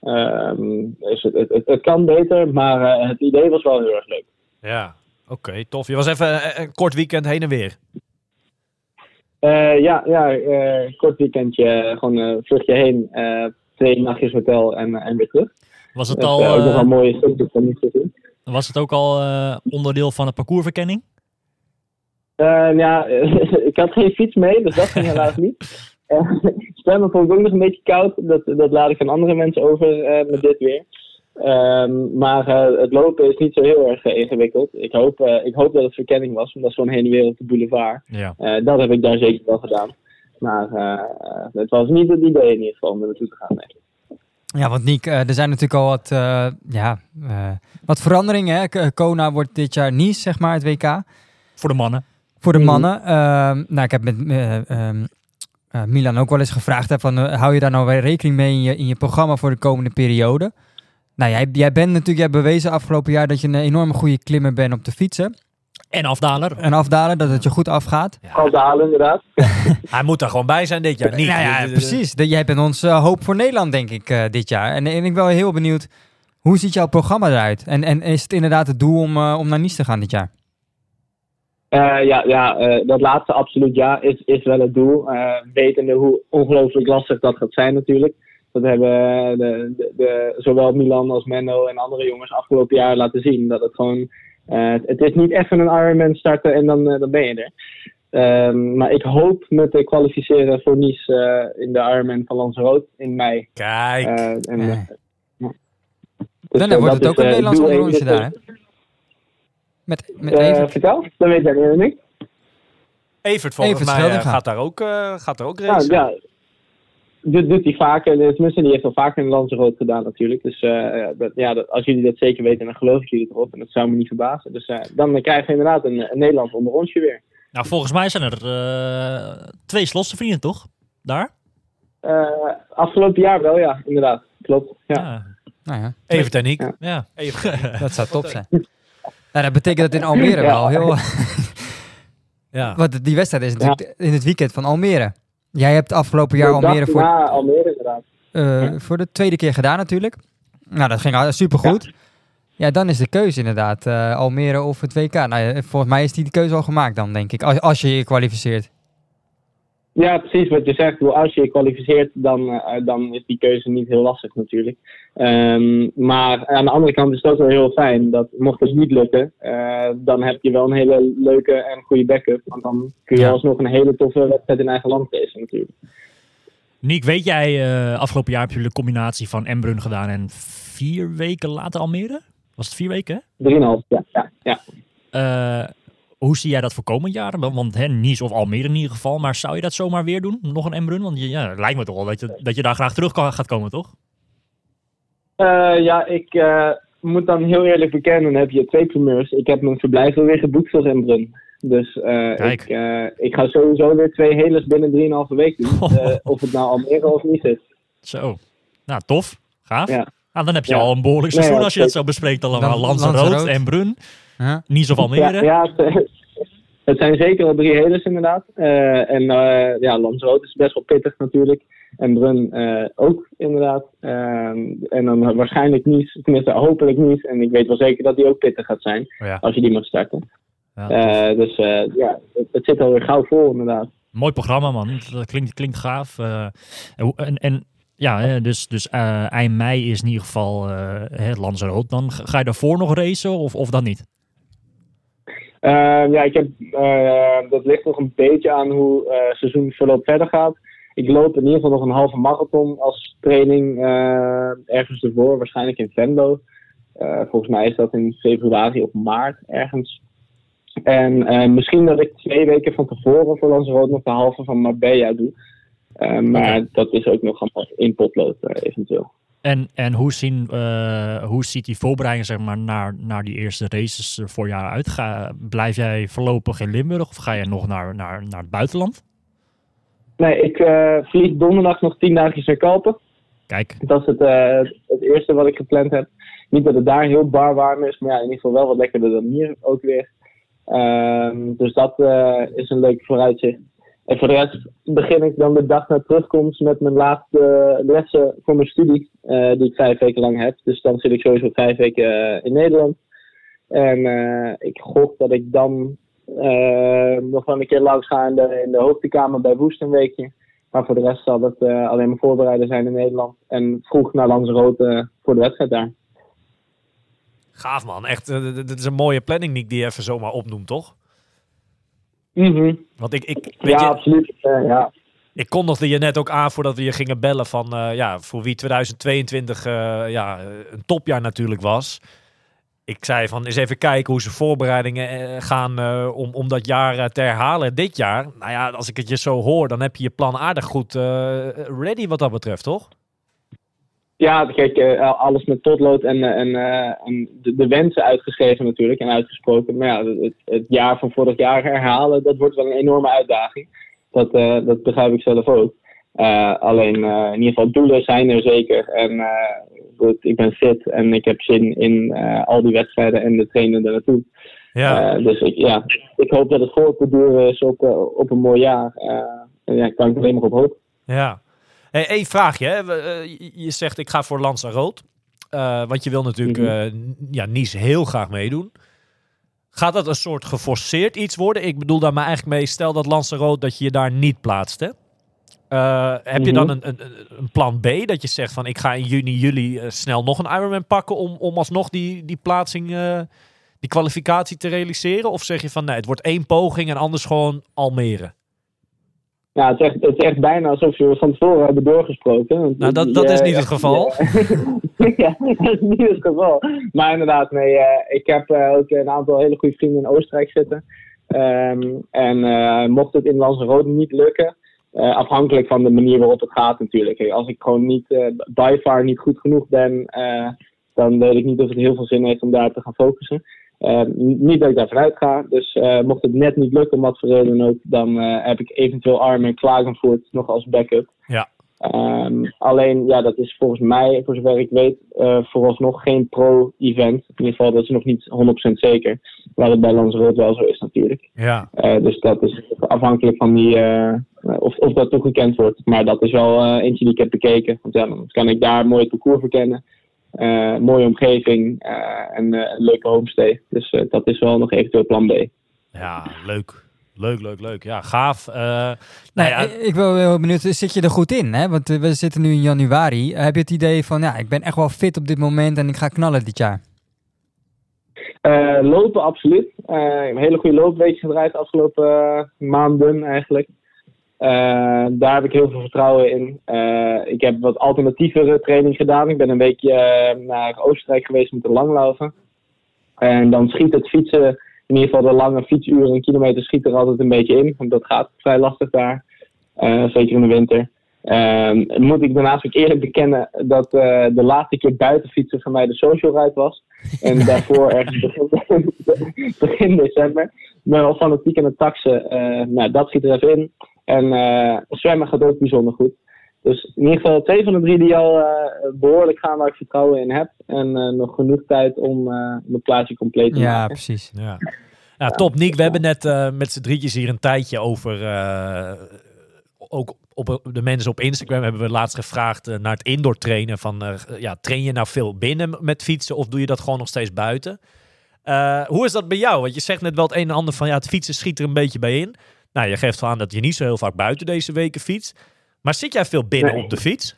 Speaker 5: Ehm, dus het, het, kan beter, maar het idee was wel heel erg leuk.
Speaker 1: Ja, oké, tof. Je was even eh, een kort weekend heen en weer.
Speaker 5: Eh, ja, ja eh, kort weekendje, eh, gewoon een vluchtje heen, eh, twee nachtjes hotel en, en weer terug.
Speaker 4: Was het
Speaker 5: Het,
Speaker 4: al,
Speaker 5: eh, ook nog
Speaker 4: eh,
Speaker 5: wel mooie stukjes van niet gezien.
Speaker 4: was het ook al eh, onderdeel van de parcoursverkenning?
Speaker 5: Eh, ja, ik had geen fiets mee, dus dat ging helaas niet. Eh, zwemmen vond ik ook nog een beetje koud, dat, dat laat ik aan andere mensen over eh, met dit weer. Ehm, maar eh, het lopen is niet zo heel erg ingewikkeld. Ik hoop, eh, ik hoop dat het verkenning was, want dat is gewoon heen en weer op de boulevard.
Speaker 4: Ja.
Speaker 5: Eh, dat heb ik daar zeker wel gedaan. Maar het was niet het idee in ieder geval om er naartoe te gaan. Nee.
Speaker 3: Ja, want Niek, er zijn natuurlijk al wat, eh, ja, eh, wat veranderingen. Hè? Kona wordt dit jaar Nice, zeg maar, het WK.
Speaker 4: Voor de mannen.
Speaker 3: Voor de
Speaker 5: Mhm.
Speaker 3: mannen. Ehm, nou, ik heb met eh, ehm, eh, Milan ook wel eens gevraagd. Hè, van, hou je daar nou weer rekening mee in je, in je programma voor de komende periode? Nou, jij, jij bent natuurlijk jij hebt bewezen afgelopen jaar dat je een enorme goede klimmer bent op de fietsen.
Speaker 4: En afdaler.
Speaker 3: En afdalen, dat het je goed afgaat.
Speaker 5: Halen inderdaad.
Speaker 1: Hij moet er gewoon bij zijn dit jaar. Niet.
Speaker 3: nou ja, precies. Jij bent ons eh, hoop voor Nederland, denk ik, eh, dit jaar. En, en ik ben wel heel benieuwd, hoe ziet jouw programma eruit? En, en is het inderdaad het doel om, eh, om naar Nice te gaan dit jaar?
Speaker 5: Eh, ja, ja eh, dat laatste absoluut ja, is, is wel het doel. Eh, wetende hoe ongelooflijk lastig dat gaat zijn natuurlijk. Dat hebben de, de, de, zowel Milan als Menno en andere jongens afgelopen jaar laten zien. Dat het gewoon, eh, het is niet even een Ironman starten en dan, eh, dan ben je er. Ehm, maar ik hoop me te kwalificeren voor Nice eh, in de Ironman van Lanzarote in mei.
Speaker 1: Kijk.
Speaker 5: Eh, en,
Speaker 3: Eh.
Speaker 5: eh, ja. Dus,
Speaker 3: Dan
Speaker 5: eh,
Speaker 3: wordt het ook
Speaker 5: is,
Speaker 3: een
Speaker 5: eh,
Speaker 3: Nederlands onderrondje
Speaker 5: Dus,
Speaker 3: daar, hè? Met, met
Speaker 5: eh,
Speaker 3: even...
Speaker 5: vertel, dat weet jij niet, niet.
Speaker 1: Evert volgens
Speaker 3: Evert
Speaker 1: mij eh, gaat daar ook, eh, gaat daar ook
Speaker 5: Ja,
Speaker 1: racen.
Speaker 5: ja. Dit doet hij vaker. Tenminste, die heeft al vaker een Lanzarote gedaan natuurlijk. Dus eh, ja, dat, ja, dat, als jullie dat zeker weten, dan geloof ik jullie erop. En dat zou me niet verbazen. Dus eh, dan krijgen we inderdaad een, een Nederlands onderrondje weer.
Speaker 4: Nou, volgens mij zijn er eh, twee slotste vrienden, toch? Daar?
Speaker 5: Eh, afgelopen jaar wel, ja, inderdaad. Klopt. Ja.
Speaker 4: Ja.
Speaker 3: Nou ja,
Speaker 1: Evert en Niek.
Speaker 5: Ja.
Speaker 4: ja.
Speaker 3: Dat zou top zijn. Nou, dat betekent dat in Almere
Speaker 5: Ja.
Speaker 3: wel heel...
Speaker 1: Ja.
Speaker 3: Want die wedstrijd is natuurlijk in het weekend van Almere. Jij hebt afgelopen jaar
Speaker 5: De
Speaker 3: Almere voor,
Speaker 5: Na Almere inderdaad.
Speaker 3: eh, voor de tweede keer gedaan natuurlijk. Nou, dat ging super goed. Ja. dan is de keuze inderdaad eh, Almere of het WK. Nou, ja, volgens mij is die keuze al gemaakt dan, denk ik. Als, als je je kwalificeert.
Speaker 5: Ja, precies wat je zegt. Als je je kwalificeert, dan, eh, dan is die keuze niet heel lastig natuurlijk. Ehm, maar aan de andere kant is ook wel heel fijn dat mocht het niet lukken, eh, dan heb je wel een hele leuke en goede backup. Want dan kun je
Speaker 1: Ja.
Speaker 5: alsnog een hele toffe wedstrijd in eigen land racen natuurlijk.
Speaker 4: Niek, weet jij, eh, afgelopen jaar heb je de combinatie van Embrun gedaan en vier weken later Almere? Was het vier weken?
Speaker 5: Drieënhalf, ja. ja, ja.
Speaker 4: Hoe zie jij dat voor komend jaar? Want hè, Nice of Almere in ieder geval. Maar zou je dat zomaar weer doen? Nog een Embrun? Want je, ja, het lijkt me toch wel dat je, dat je daar graag terug kan, gaat komen, toch?
Speaker 5: Eh, ja, ik eh, moet dan heel eerlijk bekennen, dan heb je twee primeurs. Ik heb mijn verblijf alweer geboekt als Embrun. Dus eh, ik, eh, ik ga sowieso weer twee heles binnen drieënhalve week doen.
Speaker 4: Oh.
Speaker 5: Eh, of het nou Almere of niet is.
Speaker 4: Zo. Nou, tof. Gaaf.
Speaker 5: Ja.
Speaker 4: Nou, dan heb je
Speaker 5: Ja.
Speaker 4: al een behoorlijk
Speaker 5: Nee,
Speaker 4: seizoen
Speaker 5: ja,
Speaker 4: als je dat zo bespreekt allemaal. Lanzarote,
Speaker 3: Lanzarote.
Speaker 4: Embrun,
Speaker 3: Huh?
Speaker 4: Nice of Almere.
Speaker 5: Ja, ja het, het zijn zeker al drie heles inderdaad. Eh, en eh ja, Lanzarote is best wel pittig natuurlijk. En Brun eh, ook inderdaad. Ehm, en dan waarschijnlijk Nice, tenminste hopelijk Nice. En ik weet wel zeker dat die ook pittig gaat zijn
Speaker 4: Oh ja.
Speaker 5: als je die mag starten.
Speaker 4: Ja,
Speaker 5: Eh, dus eh, ja, het, het zit alweer gauw vol inderdaad.
Speaker 4: Mooi programma, man. Dat klinkt, klinkt gaaf. Eh, en, en, ja, dus, dus eh, eind mei is in ieder geval eh het Lanzarote. Dan ga ga je daarvoor nog racen of, of dan niet?
Speaker 5: Ehm, ja, ik heb, eh, dat ligt nog een beetje aan hoe eh, het seizoensverloop verder gaat. Ik loop in ieder geval nog een halve marathon als training eh, ergens ervoor, waarschijnlijk in Venlo. Eh, volgens mij is dat in februari of maart ergens. En eh, misschien dat ik twee weken van tevoren voor Lanzarote nog de halve van Marbella doe. Eh, maar dat is ook nog allemaal in potlood eh, eventueel.
Speaker 4: En, en hoe, zien, eh, hoe ziet die voorbereiding zeg maar, naar, naar die eerste races er voor jou uit? Ga, blijf jij voorlopig in Limburg of ga je nog naar, naar, naar het buitenland?
Speaker 5: Nee, ik eh, vlieg donderdag nog tien dagjes naar Kalpen.
Speaker 4: Kijk,
Speaker 5: Dat is het, eh, het eerste wat ik gepland heb. Niet dat het daar heel bar warm is, maar ja, in ieder geval wel wat lekkerder dan hier ook weer. Ehm, dus dat eh, is een leuk vooruitzicht. En voor de rest begin ik dan de dag na terugkomst met mijn laatste lessen voor mijn studie, eh, die ik vijf weken lang heb. Dus dan zit ik sowieso vijf weken eh, in Nederland. En eh, ik gok dat ik dan nog wel een keer langs ga in de, in de hoogtekamer bij Woest een weekje. Maar voor de rest zal het alleen maar voorbereiden zijn in Nederland. En vroeg naar Lanzarote voor de wedstrijd daar.
Speaker 1: Gaaf man, echt. d- d- Dit is een mooie planning die je even zomaar opnoemt, toch? Want ik, ik, weet
Speaker 5: Ja,
Speaker 1: je,
Speaker 5: absoluut. Ja.
Speaker 1: ik kondigde je net ook aan voordat we je gingen bellen van eh, ja, voor wie 2022 eh, ja, een topjaar natuurlijk was. Ik zei van eens even kijken hoe ze voorbereidingen eh, gaan om, om dat jaar te herhalen dit jaar. Nou ja, als ik het je zo hoor, dan heb je je plan aardig goed ready wat dat betreft, toch?
Speaker 5: Ja, kijk, eh, alles met potlood en, eh, en, eh, en de, de wensen uitgeschreven natuurlijk en uitgesproken. Maar ja, het, het jaar van vorig jaar herhalen, dat wordt wel een enorme uitdaging. Dat, dat begrijp ik zelf ook. Alleen in ieder geval doelen zijn er zeker. En goed, ik ben fit en ik heb zin in al die wedstrijden en de trainen naartoe.
Speaker 1: Ja.
Speaker 5: Dus ik, ja, ik hoop dat het voort te duren is op, op een mooi jaar. Eh, en ja, daar kan ik alleen maar op hopen.
Speaker 1: Ja. Hey, één vraagje. Hè. Eh, je- zegt ik ga voor Lanzarote. Eh want je wil natuurlijk
Speaker 5: Mhm.
Speaker 1: n- ja, Nice heel graag meedoen. Gaat dat een soort geforceerd iets worden? Ik bedoel daar maar eigenlijk mee, stel dat Lanzarote dat je je daar niet plaatst. Hè? Eh, heb je
Speaker 5: Mhm.
Speaker 1: dan een, een, een plan B dat je zegt van ik ga in juni, juli snel nog een Ironman pakken om, om alsnog die, die plaatsing, die kwalificatie te realiseren? Of zeg je van nee, het wordt één poging en anders gewoon Almere?
Speaker 5: Ja, het is, echt, het is echt bijna alsof we van tevoren hebben doorgesproken. Want
Speaker 1: Nou, dat,
Speaker 5: je-
Speaker 1: dat is niet het geval.
Speaker 5: ja, dat is niet het geval. Maar inderdaad, nee, eh, ik heb eh, ook een aantal hele goede vrienden in Oostenrijk zitten. Ehm, en eh, mocht het in Lanzarote niet lukken, afhankelijk van de manier waarop het gaat natuurlijk. Als ik gewoon niet, by far niet goed genoeg ben, dan weet ik niet of het heel veel zin heeft om daar te gaan focussen. Eh, n- niet dat ik daarvan uitga. Dus eh, mocht het net niet lukken, wat voor reden ook, dan eh, heb ik eventueel Arm en Klagenvoort nog als backup.
Speaker 1: Ja.
Speaker 5: Ehm, alleen, ja, dat is volgens mij, voor zover ik weet, eh, vooralsnog geen pro-event. In ieder geval, dat is nog niet 100% zeker. Waar het bij Lanzarote wel zo is natuurlijk.
Speaker 1: Ja,
Speaker 5: dus dat is afhankelijk van die, of, of dat toegekend wordt. Maar dat is wel eentje die ik heb bekeken. Want ja, dan kan ik daar mooi het parcours verkennen. Eh, mooie omgeving eh, en eh, een leuke homestay. Dus eh, dat is wel nog eventueel plan B.
Speaker 1: ja leuk. Leuk, leuk, leuk. Ja, gaaf. Eh, nou
Speaker 3: Nee,
Speaker 1: ja,
Speaker 3: ik, ik ben wel benieuwd, zit je er goed in? Hè? Want we zitten nu in januari. heb je het idee van, ja, ik ben echt wel fit op dit moment en ik ga knallen dit jaar?
Speaker 5: Eh, lopen, absoluut. Eh, ik heb een hele goede loopweek gedraaid de afgelopen maanden eigenlijk. Eh, daar heb ik heel veel vertrouwen in. Eh, ik heb wat alternatievere training gedaan. Ik ben een weekje eh, naar Oostenrijk geweest met de langlaufen. En dan schiet het fietsen, in ieder geval de lange fietsuren, een kilometer schiet er altijd een beetje in. Want dat gaat vrij lastig daar. Zeker in de winter. Ehm, moet ik daarnaast ook eerlijk bekennen dat de laatste keer buiten fietsen voor mij de social ride was. En daarvoor ergens begin, begin december. Ik ben wel fanatiek aan het taxen. Nou, dat schiet er even in. En eh, zwemmen gaat ook bijzonder goed. Dus in ieder geval twee van de drie die al eh, behoorlijk gaan waar ik vertrouwen in heb. En eh, nog genoeg tijd om eh mijn plaatje compleet te
Speaker 3: Ja,
Speaker 5: maken.
Speaker 3: precies.
Speaker 1: Ja. ja, top. Nick, we hebben net eh, met z'n drietjes hier een tijdje over... eh, ook op de mensen op Instagram hebben we laatst gevraagd naar het indoor trainen. Van, eh, ja, train je nou veel binnen met fietsen of doe je dat gewoon nog steeds buiten? Eh, hoe is dat bij jou? Want je zegt net wel het een en ander van ja, het fietsen schiet er een beetje bij in. Nou, je geeft wel aan dat je niet zo heel vaak buiten deze weken fietst. Maar zit jij veel binnen
Speaker 5: Nee.
Speaker 1: op de fiets?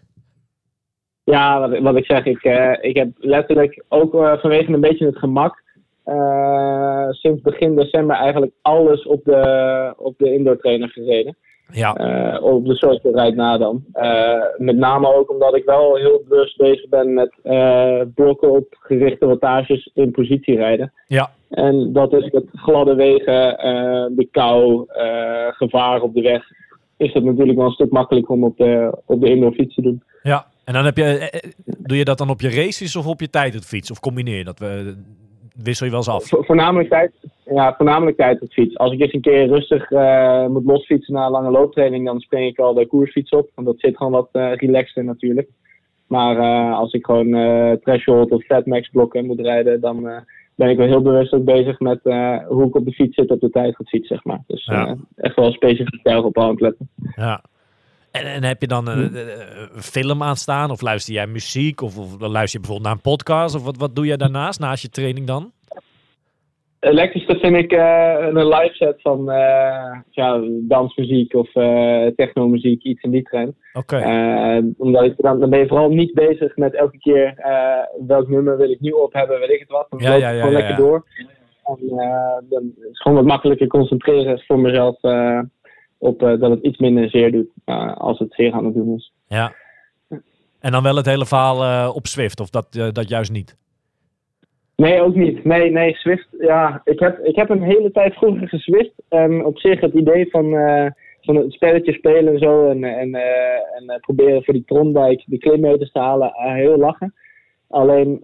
Speaker 5: Ja, wat, wat ik zeg, ik, eh, ik heb letterlijk ook eh, vanwege een beetje het gemak. eh, sinds begin december eigenlijk alles op de, op de indoor trainer gereden.
Speaker 1: Ja,
Speaker 5: op de social ride na dan. Met name ook omdat ik wel heel bewust bezig ben met blokken op gerichte wattages in positie rijden.
Speaker 1: ja,
Speaker 5: En dat is met gladde wegen, eh, de kou, eh, gevaar op de weg. Is het natuurlijk wel een stuk makkelijker om op de, op de indoor fiets te doen.
Speaker 1: ja. En dan heb je, eh, doe je dat dan op je races of op je tijdritfiets? Of combineer je dat? We, wissel je wel eens af?
Speaker 5: Vo- voornamelijk tijd, ja, voornamelijk tijd op fiets. Als ik eens een keer rustig moet losfietsen na een lange looptraining, dan spring ik al de koersfiets op. Want dat zit gewoon wat eh relaxter natuurlijk. Maar als ik gewoon threshold of fatmax blokken moet rijden, dan ben ik wel heel bewust ook bezig met eh, hoe ik op de fiets zit op de tijd van fiets, zeg maar. Dus
Speaker 1: Ja.
Speaker 5: eh, echt wel specifiek daarop aan het letten.
Speaker 1: Ja. En, en heb je dan een, een- een film aanstaan? Of luister jij muziek? Of, of luister je bijvoorbeeld naar een podcast? Of wat, wat doe jij daarnaast, naast je training dan?
Speaker 5: Het lekkerste vind ik eh, een live set van eh, ja, dansmuziek of eh technomuziek, iets in die trend.
Speaker 1: Oké.
Speaker 5: Omdat ik, dan, dan ben je vooral niet bezig met elke keer welk nummer wil ik nieuw op hebben, weet ik het wat. Dan
Speaker 1: Ja,
Speaker 5: loop
Speaker 1: ja, ja,
Speaker 5: gewoon lekker door. En dan is het gewoon wat makkelijker concentreren voor mezelf op dat het iets minder zeer doet als het zeer aan het doen is.
Speaker 1: Ja. En dan wel het hele verhaal op Swift, of dat, dat juist niet?
Speaker 5: Nee, ook niet. Nee, nee, Swift. Ja, ik heb, ik heb een hele tijd vroeger geswift. En op zich het idee van, eh, van het spelletje spelen en zo. En, en, eh, en eh, proberen voor die Trondijk de klimmeters te halen. heel lachen. Alleen,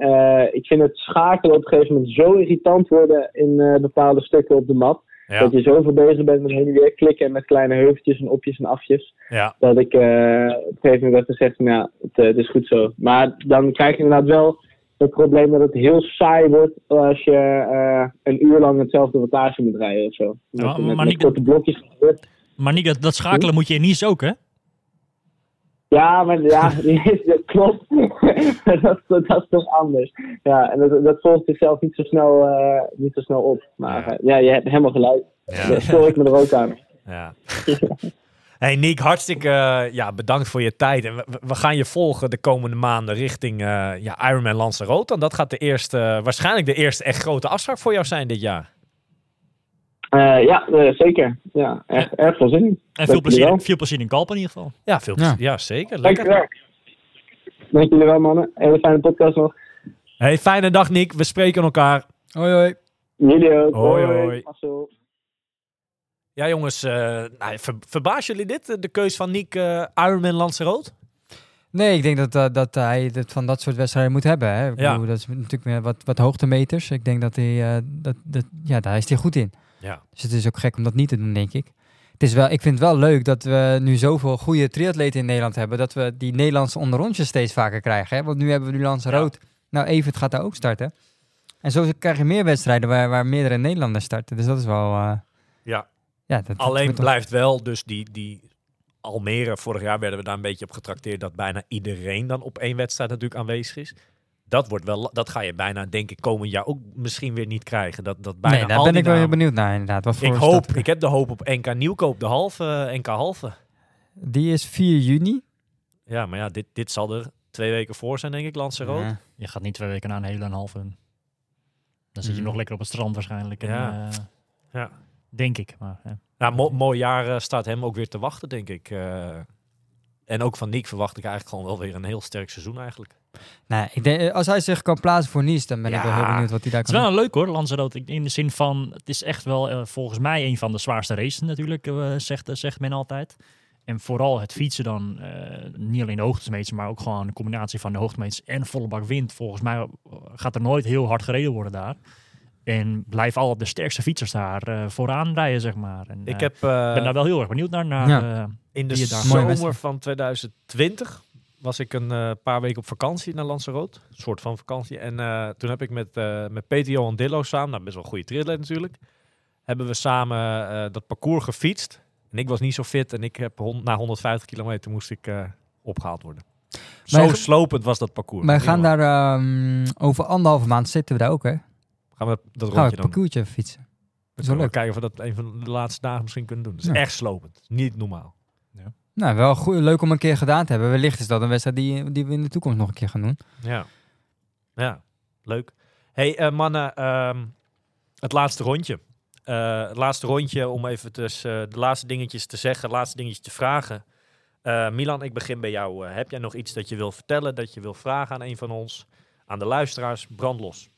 Speaker 5: ik vind het schakelen op een gegeven moment zo irritant worden in bepaalde stukken op de.
Speaker 1: Ja.
Speaker 5: Dat je zoveel bezig bent met heen en weer klikken en met kleine heuveltjes en opjes en afjes.
Speaker 1: Ja.
Speaker 5: Dat ik op een gegeven moment heb gezegd, ja, het, het is goed zo. Maar dan krijg je inderdaad wel het probleem dat het heel saai wordt als je eh, een uur lang hetzelfde wattage moet rijden of zo. Met,
Speaker 4: Ja,
Speaker 5: met,
Speaker 4: maar
Speaker 5: met
Speaker 4: niet-
Speaker 5: korte blokjes.
Speaker 4: Maar niet dat, dat schakelen moet je in Nice ook, hè?
Speaker 5: Ja, maar ja, dat klopt. dat, dat, dat is toch anders. Ja, en dat, dat volgt zichzelf niet zo snel, eh, niet zo snel op. Maar
Speaker 1: Ja.
Speaker 5: eh, ja, je hebt helemaal gelijk.
Speaker 1: Ja.
Speaker 5: Daar stoor ik me er ook aan.
Speaker 1: Ja. Hey Nick, hartstikke eh, ja, bedankt voor je tijd. En we, we gaan je volgen de komende maanden richting eh ja, Ironman Lanzarote. En dat gaat de eerste, waarschijnlijk de eerste echt grote afspraak voor jou zijn dit jaar.
Speaker 5: Eh, ja, eh, zeker. Ja, echt, erg veel zin in.
Speaker 4: En veel
Speaker 5: Dank
Speaker 4: plezier, veel plezier in Kalp in ieder geval.
Speaker 1: Ja, veel
Speaker 3: Ja.
Speaker 1: ja. ja zeker. Lekker.
Speaker 5: Dankjewel. Dank jullie wel, mannen. Hele fijne podcast nog.
Speaker 1: Hey, fijne dag Nick. We spreken elkaar.
Speaker 3: Hoi, hoi.
Speaker 5: Jullie ook.
Speaker 1: Hoi, hoi.
Speaker 5: Marcel.
Speaker 1: Ja jongens, eh nou, ver, verbaas jullie dit? eh, De keus van Nick eh Ironman Lanzarote?
Speaker 3: Nee, ik denk dat, dat hij het van dat soort wedstrijden moet hebben. Hè. Ik
Speaker 1: Ja.
Speaker 3: bedoel, dat is natuurlijk meer wat, wat hoogtemeters. Ik denk dat hij, dat, dat, ja, daar is hij goed in.
Speaker 1: Ja.
Speaker 3: Dus het is ook gek om dat niet te doen, denk ik. Het is wel, ik vind het wel leuk dat we nu zoveel goede triatleten in Nederland hebben. Dat we die Nederlandse onderrondjes steeds vaker krijgen. Hè? Want nu hebben we nu Rood. Nou, Evert gaat daar ook starten. En zo krijg je meer wedstrijden waar, waar meerdere Nederlanders starten. Dus dat is wel...
Speaker 1: Ja.
Speaker 3: Ja dat, dat
Speaker 1: Alleen blijft wel dus die, die Almere, vorig jaar werden we daar een beetje op getrakteerd dat bijna iedereen dan op één wedstrijd natuurlijk aanwezig is. Dat, wordt wel, dat ga je bijna, denk ik, komend jaar ook misschien weer niet krijgen. Dat, dat bijna
Speaker 3: Nee, daar
Speaker 1: al
Speaker 3: ben ik wel heel benieuwd naar inderdaad. Wat voor
Speaker 1: Ik hoop, ik heb de hoop op NK Nieuwkoop, de halve, NK halve.
Speaker 3: Die is 4 juni.
Speaker 1: Ja, maar ja, dit, dit zal er twee weken voor zijn, denk ik, Lanzarote.
Speaker 3: Ja.
Speaker 4: Je gaat niet twee weken na een hele en halve. Dan zit je
Speaker 3: Mm.
Speaker 4: nog lekker op het strand waarschijnlijk. En,
Speaker 1: Ja.
Speaker 4: eh,
Speaker 1: Ja.
Speaker 4: Denk ik. Maar, ja.
Speaker 1: Nou, mo- mooi jaar eh, staat hem ook weer te wachten, denk ik. Eh, en ook van Nick verwacht ik eigenlijk gewoon wel weer een heel sterk seizoen eigenlijk.
Speaker 3: Nee, ik denk, eh, als hij zich kan plaatsen voor Nice, dan ben ik wel heel benieuwd wat hij daar
Speaker 4: Het is
Speaker 3: kan
Speaker 4: wel
Speaker 3: doen.
Speaker 4: een leuk hoor, Lanzarote. In de zin van, het is echt wel volgens mij een van de zwaarste races natuurlijk, eh, zegt, zegt men altijd. En vooral het fietsen dan, eh, niet alleen de hoogtemeters, maar ook gewoon een combinatie van de hoogtemeters en volle bak wind. Volgens mij gaat er nooit heel hard gereden worden daar. En blijf al de sterkste fietsers daar eh, vooraan rijden, zeg maar. En,
Speaker 1: Ik
Speaker 4: eh,
Speaker 1: heb eh,
Speaker 4: ben daar wel heel erg benieuwd naar. naar
Speaker 3: Ja.
Speaker 4: eh,
Speaker 1: in de zomer van 2020 was ik een paar weken op vakantie naar Lanzarote. Een soort van vakantie. En eh, toen heb ik met, eh met Peter Johan Dillo samen, nou best wel een goede triatleet natuurlijk, hebben we samen eh, dat parcours gefietst. En ik was niet zo fit en ik heb na 150 kilometer moest ik eh, opgehaald worden. Zo slopend was dat parcours.
Speaker 3: Wij gaan daar ehm, over anderhalve maand zitten we daar ook, hè?
Speaker 1: Gaan we dat
Speaker 3: Gaan we
Speaker 1: rondje
Speaker 3: het
Speaker 1: dan
Speaker 3: parcoursje even fietsen.
Speaker 1: We
Speaker 3: leuk.
Speaker 1: kijken of we dat een van de laatste dagen misschien kunnen doen. Dat is
Speaker 3: Ja.
Speaker 1: echt slopend. Niet normaal.
Speaker 3: Nou, wel goed, leuk om een keer gedaan te hebben. Wellicht is dat een wedstrijd die, die we in de toekomst nog een keer gaan doen.
Speaker 1: Ja. Ja, leuk. hey, eh, mannen, ehm, het laatste rondje. Eh, het laatste rondje om even dus, eh, de laatste dingetjes te zeggen, de laatste dingetjes te vragen. Eh, Milan, ik begin bij jou. Heb jij nog iets dat je wil vertellen, dat je wil vragen aan een van ons? Aan de luisteraars, brand los.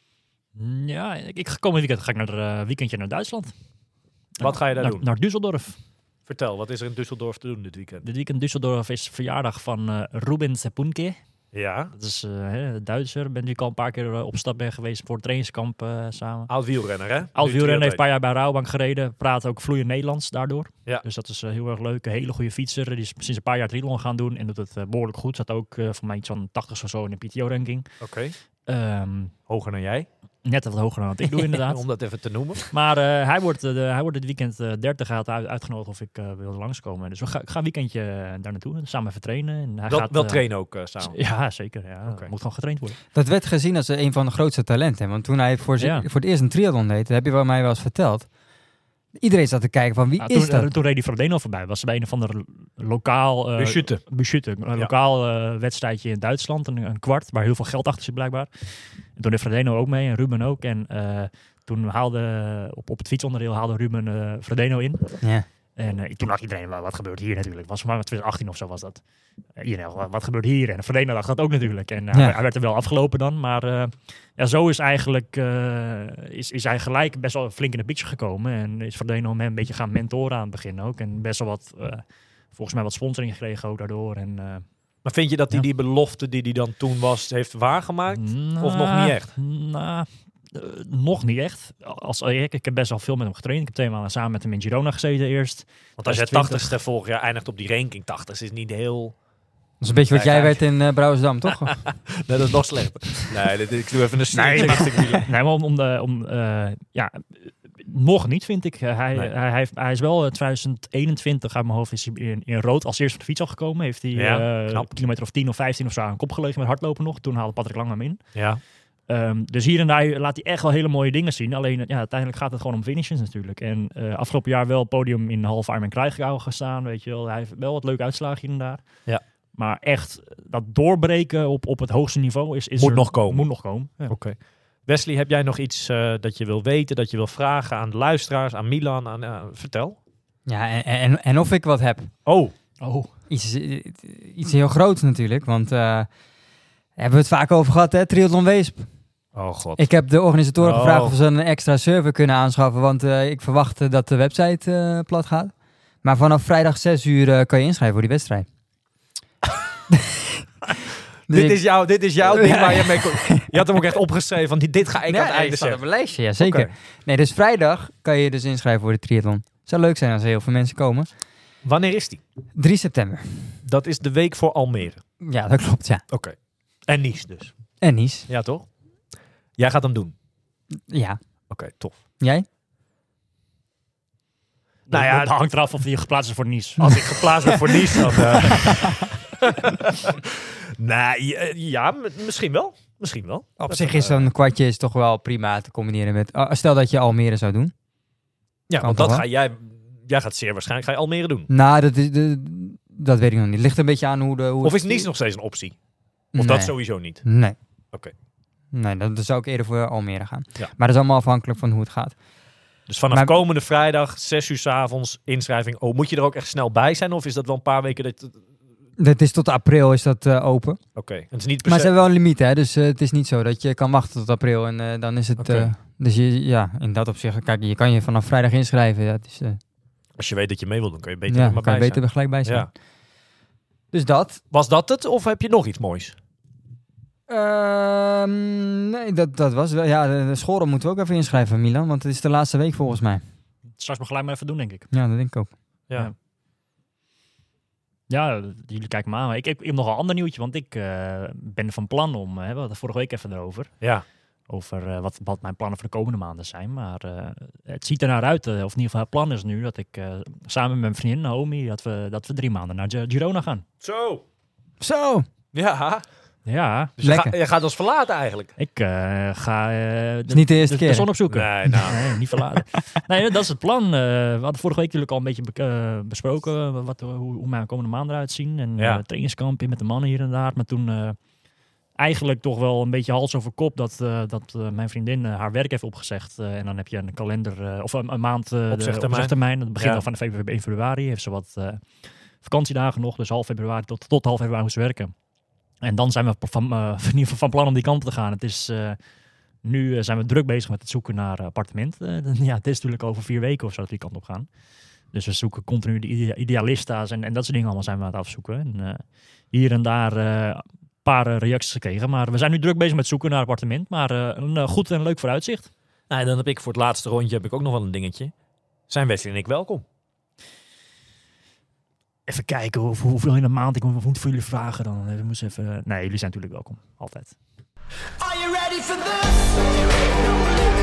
Speaker 4: Ja, ik, ik ga komend weekend ga ik naar een weekendje naar Duitsland.
Speaker 1: Wat ga je daar
Speaker 4: naar,
Speaker 1: doen?
Speaker 4: Naar Düsseldorf.
Speaker 1: Vertel, wat is er in Düsseldorf te doen dit weekend?
Speaker 4: Dit weekend Düsseldorf is verjaardag van eh Ruben Sepunke.
Speaker 1: Ja,
Speaker 4: Dat is hè, Duitser. Ben ik al een paar keer op stap ben geweest voor het trainingskamp samen.
Speaker 1: oud wielrenner hè?
Speaker 4: Oud wielrenner heeft een paar jaar bij Rabobank gereden. Praat ook vloeiend Nederlands daardoor.
Speaker 1: Ja.
Speaker 4: Dus dat is heel erg leuk. Een hele goede fietser. Die is sinds een paar jaar triathlon gaan doen. En doet het eh, behoorlijk goed. Zat ook voor mij iets van 80 of zo in de PTO-ranking.
Speaker 1: Oké,
Speaker 4: Ehm,
Speaker 1: hoger dan jij,
Speaker 4: net wat hoger dan wat ik doe inderdaad.
Speaker 1: om dat even te noemen.
Speaker 4: Maar eh, hij, wordt, de- hij wordt dit weekend eh 30 gaat uit, uitgenodigd of ik eh, wil langskomen. Dus we ga, ik ga een weekendje daar naartoe. Samen even trainen. En hij
Speaker 1: Wel,
Speaker 4: gaat,
Speaker 1: wel trainen ook samen.
Speaker 4: Ja, zeker. Ja.
Speaker 1: Oké.
Speaker 4: Moet gewoon getraind worden.
Speaker 3: Dat werd gezien als een van de grootste talenten. Want toen hij voor,
Speaker 4: Ja.
Speaker 3: voor het eerst een triathlon deed, dat heb je wel mij wel eens verteld. Iedereen zat te kijken van wie
Speaker 4: Nou,
Speaker 3: is
Speaker 4: toen,
Speaker 3: dat?
Speaker 4: toen reed hij Frodeno voorbij. Was bij een of ander lokaal... eh,
Speaker 1: Beschuten.
Speaker 4: Beschuten, een lokaal eh, wedstrijdje in Duitsland, een, een kwart, waar heel veel geld achter zit blijkbaar. En toen deed Frodeno ook mee en Ruben ook. En eh, toen haalde, op, op het fietsonderdeel haalde Ruben eh Frodeno in.
Speaker 3: Ja.
Speaker 4: En eh, toen dacht iedereen, "Wa- wat gebeurt hier natuurlijk? Was maar 2018 of zo was dat. Eh, iedereen, wat, wat gebeurt hier? En Frodeno dacht dat ook natuurlijk. En eh,
Speaker 3: Ja.
Speaker 4: hij, hij werd er wel afgelopen dan. Maar eh, ja, zo is eigenlijk is, is hij gelijk best wel flink in de picture gekomen. En is Frodeno hem een beetje gaan mentoren aan het begin ook. En best wel wat, volgens mij wat sponsoring gekregen ook daardoor. En,
Speaker 1: Maar vind je dat hij
Speaker 4: Ja.
Speaker 1: die belofte die hij dan toen was, heeft waargemaakt? Of nog
Speaker 4: Nou,
Speaker 1: niet echt?
Speaker 4: Nou, nog niet echt. Als, ik, ik heb best wel veel met hem getraind. Ik heb twee maanden samen met hem in Girona gezeten eerst.
Speaker 1: Want als je
Speaker 4: 20.
Speaker 1: 80ste vorig jaar eindigt op die ranking 80 is niet heel...
Speaker 3: Dat is een beetje wat
Speaker 1: Nee,
Speaker 3: jij werd in eh Brouwersdam, toch?
Speaker 1: Nee, dat is nog slechter. Nee, dit, ik doe even een
Speaker 4: Nee, maar-
Speaker 1: Milan.
Speaker 4: Nee, maar om, om, de, om eh, ja, eh, nog niet vind ik. Eh, Hij,
Speaker 1: Nee.
Speaker 4: hij, hij, heeft, hij is wel eh, 2021 uit mijn hoofd is in, in rood als eerste van de fiets al gekomen. Heeft hij
Speaker 1: Ja,
Speaker 4: eh, kilometer of 10 of 15 of zo aan kop gelegen met hardlopen nog. Toen haalde Patrick Lang hem in.
Speaker 1: Ja.
Speaker 4: Ehm, dus hier en daar laat hij echt wel hele mooie dingen zien. Alleen ja, uiteindelijk gaat het gewoon om finishes natuurlijk. En eh, afgelopen jaar wel podium in half Ironman Krijgau gestaan, weet je wel. Hij heeft wel wat leuke uitslagen hier en daar.
Speaker 1: Ja.
Speaker 4: Maar echt, dat doorbreken op, op het hoogste niveau is, is
Speaker 1: Moet
Speaker 4: er-
Speaker 1: nog komen.
Speaker 4: Moet nog komen. Ja.
Speaker 1: Oké. Wesley, heb jij nog iets eh, dat je wil weten, dat je wil vragen aan de luisteraars, aan Milan? Aan, eh, vertel.
Speaker 3: Ja, en, en, en of ik wat heb.
Speaker 1: Oh,
Speaker 4: Oh,
Speaker 3: Iets, iets heel groots natuurlijk, want eh, hebben we het vaak over gehad, hè? Triathlon Weesp.
Speaker 1: oh god.
Speaker 3: Ik heb de organisatoren
Speaker 1: Oh.
Speaker 3: gevraagd of ze een extra server kunnen aanschaffen, want eh, ik verwacht eh, dat de website eh, plat gaat. Maar vanaf vrijdag 6 uur kan je inschrijven voor die wedstrijd. Dus
Speaker 1: dit,
Speaker 3: ik-
Speaker 1: is jouw, dit is jouw ding waar je mee kon- Je had hem ook echt opgeschreven, van dit ga ik aan het einde
Speaker 3: staat op
Speaker 1: zeggen.
Speaker 3: mijn lijstje, ja zeker. Nee, dus vrijdag kan je dus inschrijven voor de triathlon. Zou leuk zijn als er heel veel mensen komen.
Speaker 1: Wanneer is die?
Speaker 3: 3 september.
Speaker 1: Dat is de week voor Almere.
Speaker 3: Ja, dat klopt, ja.
Speaker 1: Oké. En Nice dus.
Speaker 3: En Nice.
Speaker 1: Ja, toch? Jij gaat hem doen.
Speaker 3: Ja.
Speaker 1: Oké, tof.
Speaker 3: Jij?
Speaker 1: Nou ja,
Speaker 4: dat hangt eraf of je geplaatst is voor Nice.
Speaker 1: Als ik geplaatst ben voor Nice, dan... eh, nee, ja, misschien wel. Misschien wel.
Speaker 3: Op
Speaker 1: Dat,
Speaker 3: zich is
Speaker 1: eh,
Speaker 3: zo'n kwartje is toch wel prima te combineren met... ah, stel dat je Almere zou doen.
Speaker 1: Ja,
Speaker 3: kan
Speaker 1: want dat
Speaker 3: wel?
Speaker 1: ga jij... Jij gaat zeer waarschijnlijk ga je Almere doen.
Speaker 3: Nou, dat, is, de, dat weet ik nog niet. Ligt een beetje aan hoe de... Hoe
Speaker 1: Of
Speaker 3: het-
Speaker 1: is Nice nog steeds een optie? Of
Speaker 3: nee.
Speaker 1: dat sowieso niet?
Speaker 3: Nee.
Speaker 1: Oké.
Speaker 3: Nee, dan, dan zou ik eerder voor Almere gaan.
Speaker 1: Ja.
Speaker 3: Maar dat is allemaal afhankelijk van hoe het gaat.
Speaker 1: Dus vanaf
Speaker 3: Maar-
Speaker 1: komende vrijdag, 6 uur s avonds, inschrijving. Oh, moet je er ook echt snel bij zijn? Of is dat wel een paar weken dat... Oké.
Speaker 3: Dat is tot april is dat eh, open.
Speaker 1: En het is niet per
Speaker 3: Maar ze hebben wel een limiet, hè. Dus eh, het is niet zo dat je kan wachten tot april en eh, dan is het...
Speaker 1: Oké.
Speaker 3: dus je, ja, in dat opzicht, kijk, je kan je vanaf vrijdag inschrijven. Ja,
Speaker 1: Als je weet dat je mee wil doen, kun je beter
Speaker 3: ja,
Speaker 1: er maar
Speaker 3: kan
Speaker 1: bij
Speaker 3: je beter
Speaker 1: zijn.
Speaker 3: er gelijk bij zijn.
Speaker 1: Ja.
Speaker 3: Dus dat.
Speaker 1: Was dat het? Of heb je nog iets moois?
Speaker 3: Ehm, nee, dat, dat was wel. Ja, de, de schoren moeten we ook even inschrijven, Milan. Want het is de laatste week volgens mij.
Speaker 4: Straks maar gelijk maar even doen, denk ik.
Speaker 3: Ja, dat denk ik ook.
Speaker 1: Ja.
Speaker 4: Ja. Ja, jullie kijken me aan. Ik, ik, ik heb nog een ander nieuwtje, want ik eh, ben van plan om, eh, we hadden vorige week even erover,
Speaker 1: Ja.
Speaker 4: over eh, wat, wat mijn plannen voor de komende maanden zijn. Maar eh, het ziet er naar uit, of in ieder geval het plan is nu, dat ik eh, samen met mijn vriendin Naomi, dat we, dat we drie maanden naar Gi- Girona gaan.
Speaker 1: Zo.
Speaker 3: Zo!
Speaker 1: Ja.
Speaker 4: Ja,
Speaker 1: Dus je,
Speaker 3: Lekker.
Speaker 1: ga- je gaat ons verlaten eigenlijk.
Speaker 4: ik eh, ga eh,
Speaker 3: is niet de eerste
Speaker 4: de,
Speaker 3: keer.
Speaker 4: de zon opzoeken.
Speaker 1: Nee, nou.
Speaker 4: Nee, niet verlaten. nee, dat is het plan. Eh, we hadden vorige week natuurlijk al een beetje be- besproken wat, hoe, hoe mijn komende maanden eruit zien. En
Speaker 1: Ja.
Speaker 4: eh, trainingskampje met de mannen hier en daar. Maar toen eh, eigenlijk toch wel een beetje hals over kop dat, eh, dat mijn vriendin haar werk heeft opgezegd. Eh, en dan heb je een kalender, eh, of een, een maand eh, de
Speaker 1: Opzegtermijn.
Speaker 4: opzegtermijn. Dat begint
Speaker 1: Ja.
Speaker 4: al van februari, 1 februari. Heeft ze wat eh, vakantiedagen nog. Dus half februari tot, tot half februari moest werken. En dan zijn we van, eh, in ieder geval van plan om die kant te gaan. Het is... eh, nu eh, zijn we druk bezig met het zoeken naar appartement. Ja, het is natuurlijk over vier weken of zo dat die kant op gaan. Dus we zoeken continu de idea- idealista's en, en dat soort dingen allemaal zijn we aan het afzoeken. En, hier en daar een paar reacties gekregen. Maar we zijn nu druk bezig met zoeken naar appartement. Maar een goed en leuk vooruitzicht.
Speaker 1: Nou, dan heb ik voor het laatste rondje heb ik ook nog wel een dingetje. Zijn Wesley en ik welkom?
Speaker 4: Even kijken hoe, hoeveel in een maand ik moet voor jullie vragen. Dan we even... Nee, jullie zijn natuurlijk welkom. Altijd.
Speaker 2: Are you ready for this?